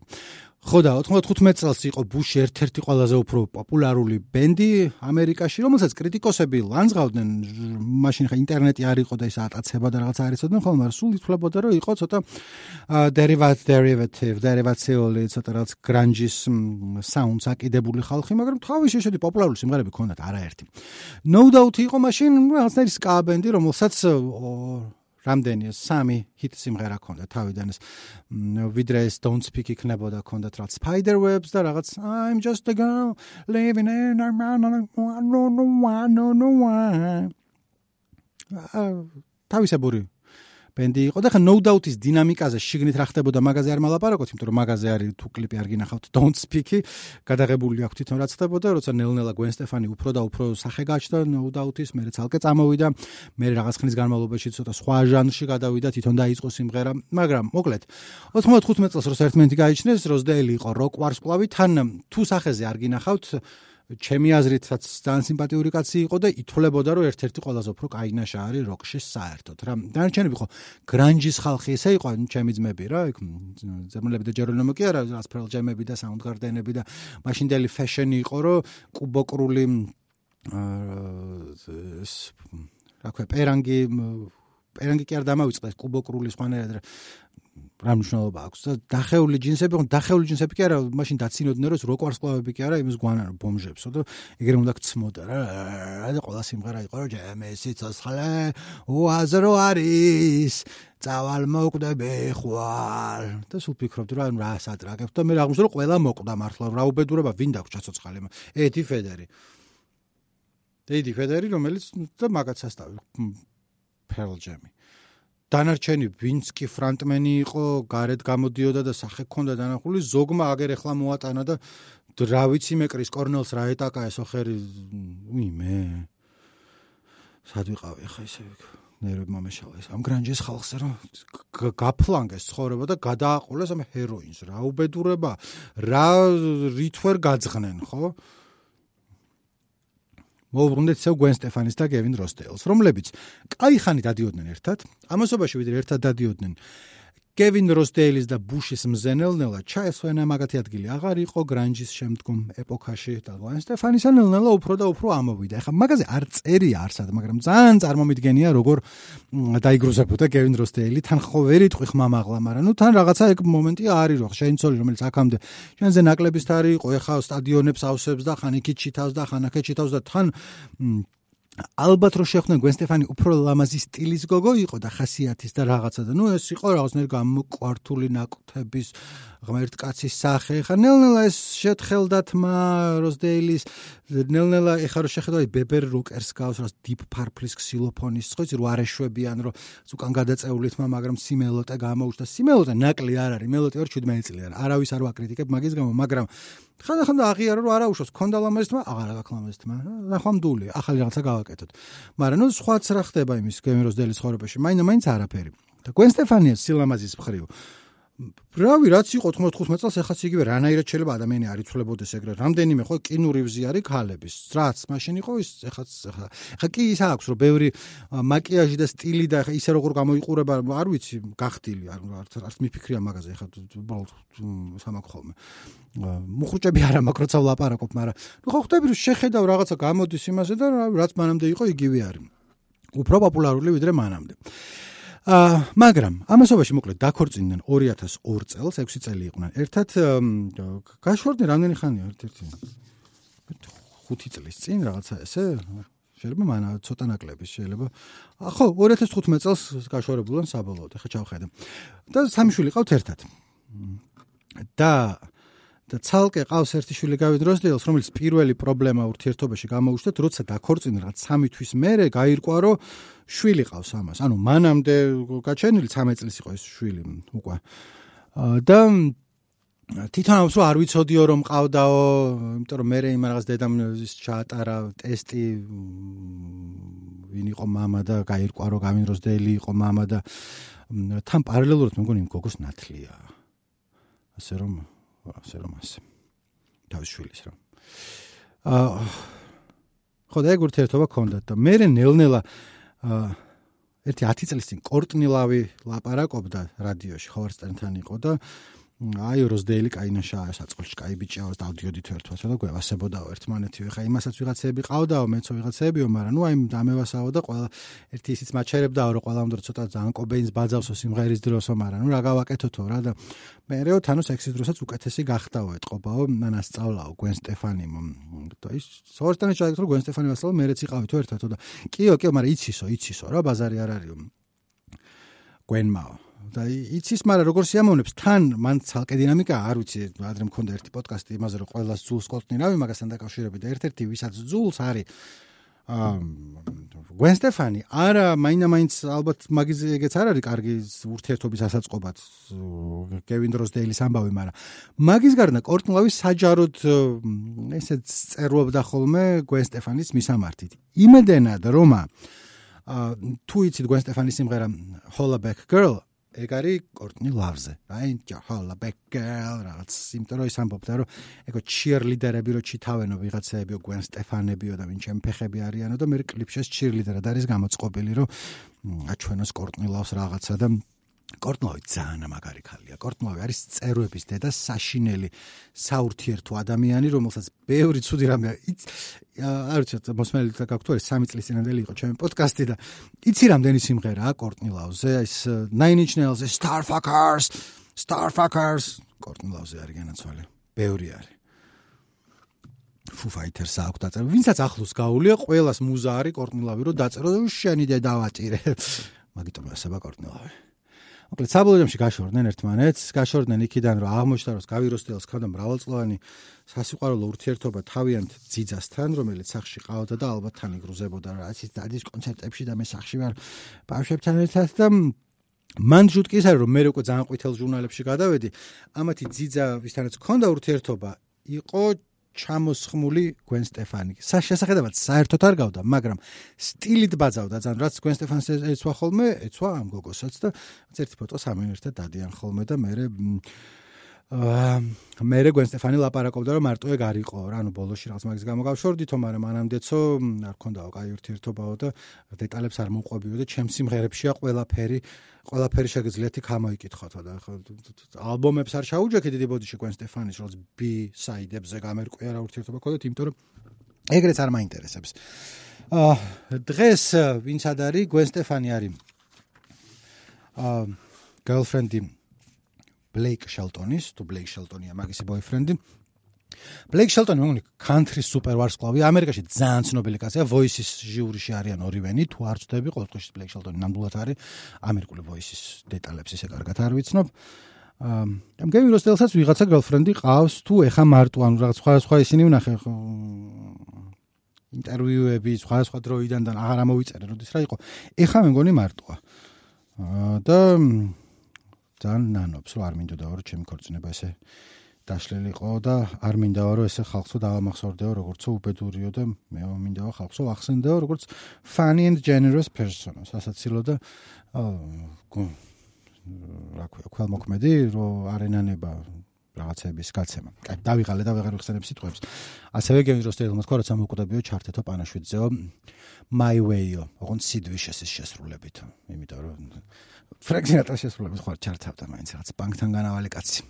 Speaker 1: ხო და 95 წელს იყო ბუში ერთ-ერთი ყველაზე უფრო პოპულარული ბენდი ამერიკაში, რომელსაც კრიტიკოსები ლანძღავდნენ, მაშინ ხა ინტერნეტი არ იყო და ის ატაცება და რაღაც არ იცოდნენ, ხოლმე სულ ითვლებოდა რომ იყო ცოტა derivative derivative derivatioli ცოტა რაღაც grunge-ის sounds აკიდებული ხალხი, მაგრამ თავის შეშედი პოპულარული სიმღერები ქონდათ არაერთი. No doubt იყო მაშინ რაღაცნაირი ska ბენდი, რომელსაც რამდენია სამი ჰიტ სიმღერა ქონდა თავიდან ეს ვიდრე ეს don't speak იქნებოდა ქონდა რა spider webs და რაღაც i'm just a girl living in a man no no no no no თავისებური ბენდი იყო და ხა no doubt-ის დინამიკაზე შიგნით რა ხდებოდა მაგაზე არ მალაპარაკოთ, იმიტომ რომ მაგაზე არის თუ კლიპი არ გინახავთ don't speak-ი, გადაღებული აქვს თვითონ რა ხდებოდა, როცა ნელ-ნელა გვენ სტეფანი უფრო და უფრო სახე გაჩნდა no doubt-ის, მე ცალკე წამოვიდა, მე რაღაც ხნის განმავლობაში ცოტა სხვა ჟანრში გადავიდა, თვითონ დაიწყო სიმღერა, მაგრამ მოკლედ 95 წელს როცა ერთმანეთი გაიჩნეს, როსდეილი იყო rock wars-კლავი, თან თუ სახეზე არ გინახავთ ჩემი აზრითაც ძალიან სიმპათიური კაცი იყო და ითვლებოდა რომ ერთ-ერთი ყველაზე უფრო კაინაშა არის როკში საერთოდ რა. დანარჩენები ხო გრანჯის ხალხი ესე იყო ჩემი ძმები რა, იქ ზემლები და ჯერონიმო კი არა, ასფრელ ჯემები და საუნდგარდენები და მაშინდელი ფეშენი იყო რომ კუბოკრული აა რა ქვია პერანგი პერანგი კი არ დამავიწყდა კუბოკრული სხვანაირად რა მნიშვნელობა აქვს. და დახეული ჯინსები, ხო დახეული ჯინსები კი არა, მაშინ დაცინოდნენ რომ როკ ვარსკვლავები კი არა, იმის გვანა ბომჟებსო და ეგრე უნდა გწმოდა რა. და ყველა სიმღერა იყო რომ ჯემესი ცოცხლე უაზრო არის. წავალ მოკვდები ხვალ და სულ ფიქრობდი რომ რა სატრაკებ და მე რა აღმოჩნდა რომ ყველა მოკვდა მართლა რა უბედურება ვინ დაგვჭა ცოცხალი ედი ფედერი. ედი ფედერი რომელიც და მაგაც ასტავი ფერლჯემი. დანარჩენი ვინც კი ფრანტმენი იყო, გარეთ გამოდიოდა და სახე ქონდა დანახული, ზოგმა აგერ ახლა მოატანა და რა ვიცი მე კრის კორნელს რა ეტაკა ესო ხერი, უი მე. სად ვიყავი ახლა ისე ნერვები მომეშალა ეს ამ გრანჯის ხალხს რა გაფლანგეს ცხოვრება და გადააყოლეს ამ ჰეროინს. რა უბედურება რა რითვერ გაძღნენ ხო მოუბრუნდეთ ისევ გვენ სტეფანის და კევინ როსტეილს, რომლებიც კაი ხანი დადიოდნენ ერთად, ამასობაში ვიდრე ერთად დადიოდნენ. კევინ როსდეილის და ბუშის მზენელნელა ჩაესვენა მაგათი ადგილი. აღარ იყო გრანჯის შემდგომ ეპოქაში და ლოენ სტეფანის ანელნელა უფრო და უფრო ამოვიდა. ეხლა მაგაზე არ წერია არსად, მაგრამ ძალიან წარმომიდგენია როგორ დაიგროზებოდა კევინ როსდეილი თან ხო ვერ იტყვი ხმამაღლა, მაგრამ ნუ თან რაღაცა ეგ მომენტი არის რო შეინცოლი რომელიც აქამდე შენზე ნაკლებიც თარი იყო ეხლა სტადიონებს ავსებს და ხან იქით ჩითავს და ხან აქეთ ჩითავს და თან ალბათ რო შეხვდნენ გვენ სტეფანი უფრო ლამაზი სტილის გოგო იყო და ხასიათის და რაღაცა და ნუ ეს იყო რაღაცნაირ გამოკვართული ნაკთების ღმერთ კაცის სახე. ხა ნელ-ნელა ეს შეთხელდათ მა როსდეილის. ნელ-ნელა ეხა რო შეხედავი ბებერ როკერს გავს რა დიპ ფარფლის ქსილოფონის ხო იცი რო არეშვებიან რო უკან გადაწეულით მა მაგრამ სიმელოტე გამოუშვა სიმელოტე ნაკლი არ არის მელოტე ვერ 17 წელი არა არავის არ ვაკრიტიკებ მაგის გამო მაგრამ ხანდახან აღიარა რომ არაუშვოს ქონდა ლამაზი თმა აღარა გაქვს ლამაზი თმა ნახვა მდული ახალი რაღაცა გავაკეთოთ. მაგრამ ნუ სხვაც რა ხდება იმის გემეროს დელის ხორებაში მაინც არაფერი. და გვენ სტეფანიას სილამაზის მხრივ რავი რაც იყო 95 წელს ეხაც იგივე რანაირად შეიძლება ადამიანი არ იცვლებოდეს ეგრე. რამდენიმე ხო კინური ვზი არის ქალების. რაც მაშინ იყო ის ეხაც ეხა ხა კი ის აქვს რომ ბევრი მაკიაჟი და სტილი და ისე როგორ გამოიყურება არ ვიცი გახდილი არ არც მიფიქრია მაგაზე ეხა უბრალოდ სამაკ ხოლმე. მუხრუჭები არა მაკროცა ვლაპარაკობ მაგრამ ნუ ხო ხვდები რომ შეხედავ რაღაცა გამოდის იმაზე და რაც მანამდე იყო იგივე არის. უფრო პოპულარული ვიდრე მანამდე მაგრამ ამასობაში მოკლედ დაქორწინდნენ 2002 წელს 6 წელი იყვნენ. ერთად გაშორდნენ რამდენი ხანია ერთ-ერთი. 5 წლის წინ რაღაცა ესე. შეიძლება მანა ცოტა ნაკლები შეიძლება. ხო 2015 წელს გაშორებულან საბოლოოდ. ხა ჩავხედე. და სამი შვილი ყავთ ერთად. და ცალკე ყავს ერთი შვილი გავიდროსდიელს რომელიც პირველი პრობლემა ურთიერთობაში გამოუჩნდათ როცა დაქორწინა რაღაც სამი თვის მერე გაირკვა რომ შვილი ყავს ამას ანუ მანამდე გაჩენილი 13 წლის იყო ეს შვილი უკვე და თვითონ ამას არ ვიცოდიო რომ ყავდაო იმიტომ რომ მე იმ რაღაც დედამ ის ჩაატარა ტესტი ვინ იყო мама და გაირკვა რომ გამინდროსდელი იყო мама და თან პარალელურად მე მგონი იმ გოგოს ნათლია ასე რომ ასე რომ ასე. თავის შვილის რა აა ხო და ეგ ურთიერთობა ქონდათ და მე ნელ-ნელა აა ერთი 10 წლის წინ კორტნილავი ლაპარაკობდა რადიოში ხოვარსტენთან იყო და აი როზდეილი კაინაშა საწყალში კაი ბიჭია დავდიოდით ერთვას და გვევასებოდაო ერთმანეთივე ხა იმასაც ვიღაცები ყავდაო მეცო ვიღაცებიო მაგრამ ნუ აი დამევასაო და ყველა ერთი ისიც მაჩერებდაო რომ ყველა უნდა ცოტა ძალიან კობეინს ბაძავსო სიმღერის დროსო მაგრამ ნუ რა გავაკეთოთო რა და მეეო თანო სექსის დროსაც უკეთესი გახდაო ეთყობაო ნანასწავლაო გვენ სტეფანი და ის სორტანი ჩაიგდრო რომ გვენ სტეფანი ვასალო მეერეც იყავითო ერთადო და კიო კიო მაგრამ იცისო იცისო რა ბაზარი არ არისო. გვენმაო და იცის, მაგრამ როგორ სიამოვნებს? თან მან ცალკე დინამიკა არ ვიცი, ადრე მქონდა ერთი პოდკასტი იმაზე, რომ ყველა ზულს ყოლტნი რავი მაგასთან დაკავშირებით და ერთ-ერთი ვისაც ზულს არის აა გვენ სტეფანი? არა მაინდა-მაინც ალბათ მაგის ეგეც არ არის კარგი ურთიერთობის ასაწყობად. კევინ დროსდეილის ამბავი, მაგრამ მაგის გარდა კორტნლავი საჯაროდ ესე წერლობდა ხოლმე გვენ სტეფანის მისამართით. იმედენად რომ აა თუ იცით გვენ სტეფანის სიმღერა Holla Back Girl ეგ არის კორტნი ლავზე. აი, ჯაჰალა ბეკელ რაღაც იმიტომ რომ ის ამბობდა რომ ეგო ჩიერლიდერები რო ჩითავენო ვიღაცაებიო გვენ სტეფანებიო და ვინ ჩემ ფეხები არიანო და მე კლიპში ჩიერლიდერად არის გამოწყობილი რომ აჩვენოს კორტნი ლავს რაღაცა და კორტნოვი ძალიან მაგარი ხალია. კორტნოვი არის წეროების დედა, საშინელი, საურთიერთო ადამიანი, რომელსაც ბევრი ცუდი რამე არ ვიცი, მოსმენელი და გაქვთ ეს 3 წლის წინანდელი იყო ჩემი პოდკასტი და იცი რამდენი სიმღერაა კორტნილავზე, ეს Nine Inch Nails, Starfuckers, Starfuckers, კორტნილავზე არის განაცვალე. ბევრი არის. Foo Fighters აქვს დაწერა. ვინცაც ახლოს გაულია, ყოველას მუზა არის კორტნილავი, რომ დაწერო და შენი დედა ვაჭირე. <laughs> მაგიტომ ასება კორტნილავი. მოკლედ საბოლოოში გაშორდნენ ერთმანეთს, გაშორდნენ იქიდან რომ აღმოჩნდა რომ გავიროსტელს ქონდა მრავალწლოვანი სასიყვარულო ურთიერთობა თავიანთ ძიძასთან, რომელიც სახში ყავდა და ალბათ თან იგრუზებოდა რა ის დადის კონცერტებში და მე სახში ვარ ბავშვებთან ერთად და მან ჯუტკი ის არის რომ მე უკვე ძალიან ყვითელ ჟურნალებში გადავედი, ამათი ძიძა ვისთანაც ქონდა ურთიერთობა იყო ჩამოსხმული გვენ სტეფანი. შესაძლებლად საერთოდ არ გავდა, მაგრამ სტილით ბაძავდა ძალიან, რაც გვენ სტეფანს ეცვა ხოლმე, ეცვა ამ გოგოსაც და ერთი ფოტო სამენ ერთად დადიან ხოლმე და მე მე გვენ სტეფანი ლაპარაკობდა რომ მარტო ეგ არისო რა ანუ ბოლოში რაღაც მაგის გამო გავშორდითო მაგრამ მანამდეცო არ ქონდაო კაი ურთიერთობაო და დეტალებს არ მოყვებიო და ჩემს სიმღერებშია ყველაფერი ყველაფერი შეგიძლიათ იქ ამოიკითხოთ და ხო ალბომებს არ ჩაუჯექი დიდი ბოდიში გვენ სტეფანის როგორც B side-ებზე გამერკვია რა ურთიერთობა ქონდათ იმიტომ რომ ეგრეც არ მაინტერესებს. აა დღეს ვინც არის გვენ სტეფანი არის აა girlfriend-ი ბლეიკ შელტონის, თუ ბლეიკ შელტონია მაგისი ბოიფრენდი. ბლეიკ შელტონი მოგონი country super ვარსკვლავი ამერიკაში ძალიან ცნობილი კაცია. Voices ჟიურიში არიან ორივენი თუ არ ვწდები ყოველთვის ბლეიკ შელტონი ნამდვილად არის. ამერიკული voices დეტალებს ისე კარგად არ ვიცნობ. ამ გემი როსტელსაც ვიღაცა girlfriend-ი ყავს თუ ეხა მარტო ანუ რაღაც სხვა სხვა ისინი ვნახე ხო ინტერვიუები სხვა სხვა დროიდან და აღარ ამოვიწერე როდის რა იყო. ეხა მე მგონი მარტოა. და ძალიან ნანობს, რომ არ მინდოდა რომ ჩემი ქორწინება ესე დაშლილიყო და არ მინდა რომ ესე ხალხო დაამახსოვრდეო როგორცო უბედურიო და მე მინდა ხალხო ახსენდეო როგორც funny and generous person. სასაცილო და რა ქვია, ქველმოქმედი, რომ არენანება რაღაცების გაცემა. კაი, დავიღალე და ვეღარ ვიხსენებ სიტყვებს. ასევე გენეროს თელმა თქვა, რომ სამოკვდაბიო ჩართეთო პანაშვიდზეო my way-ო, ოღონდ სიდვიშესის შესრულებით. იმიტომ რომ ფრექსინატას შესრულებით ხარ ჩართავდა მაინც რაღაც ბანკთან განავალი კაცი.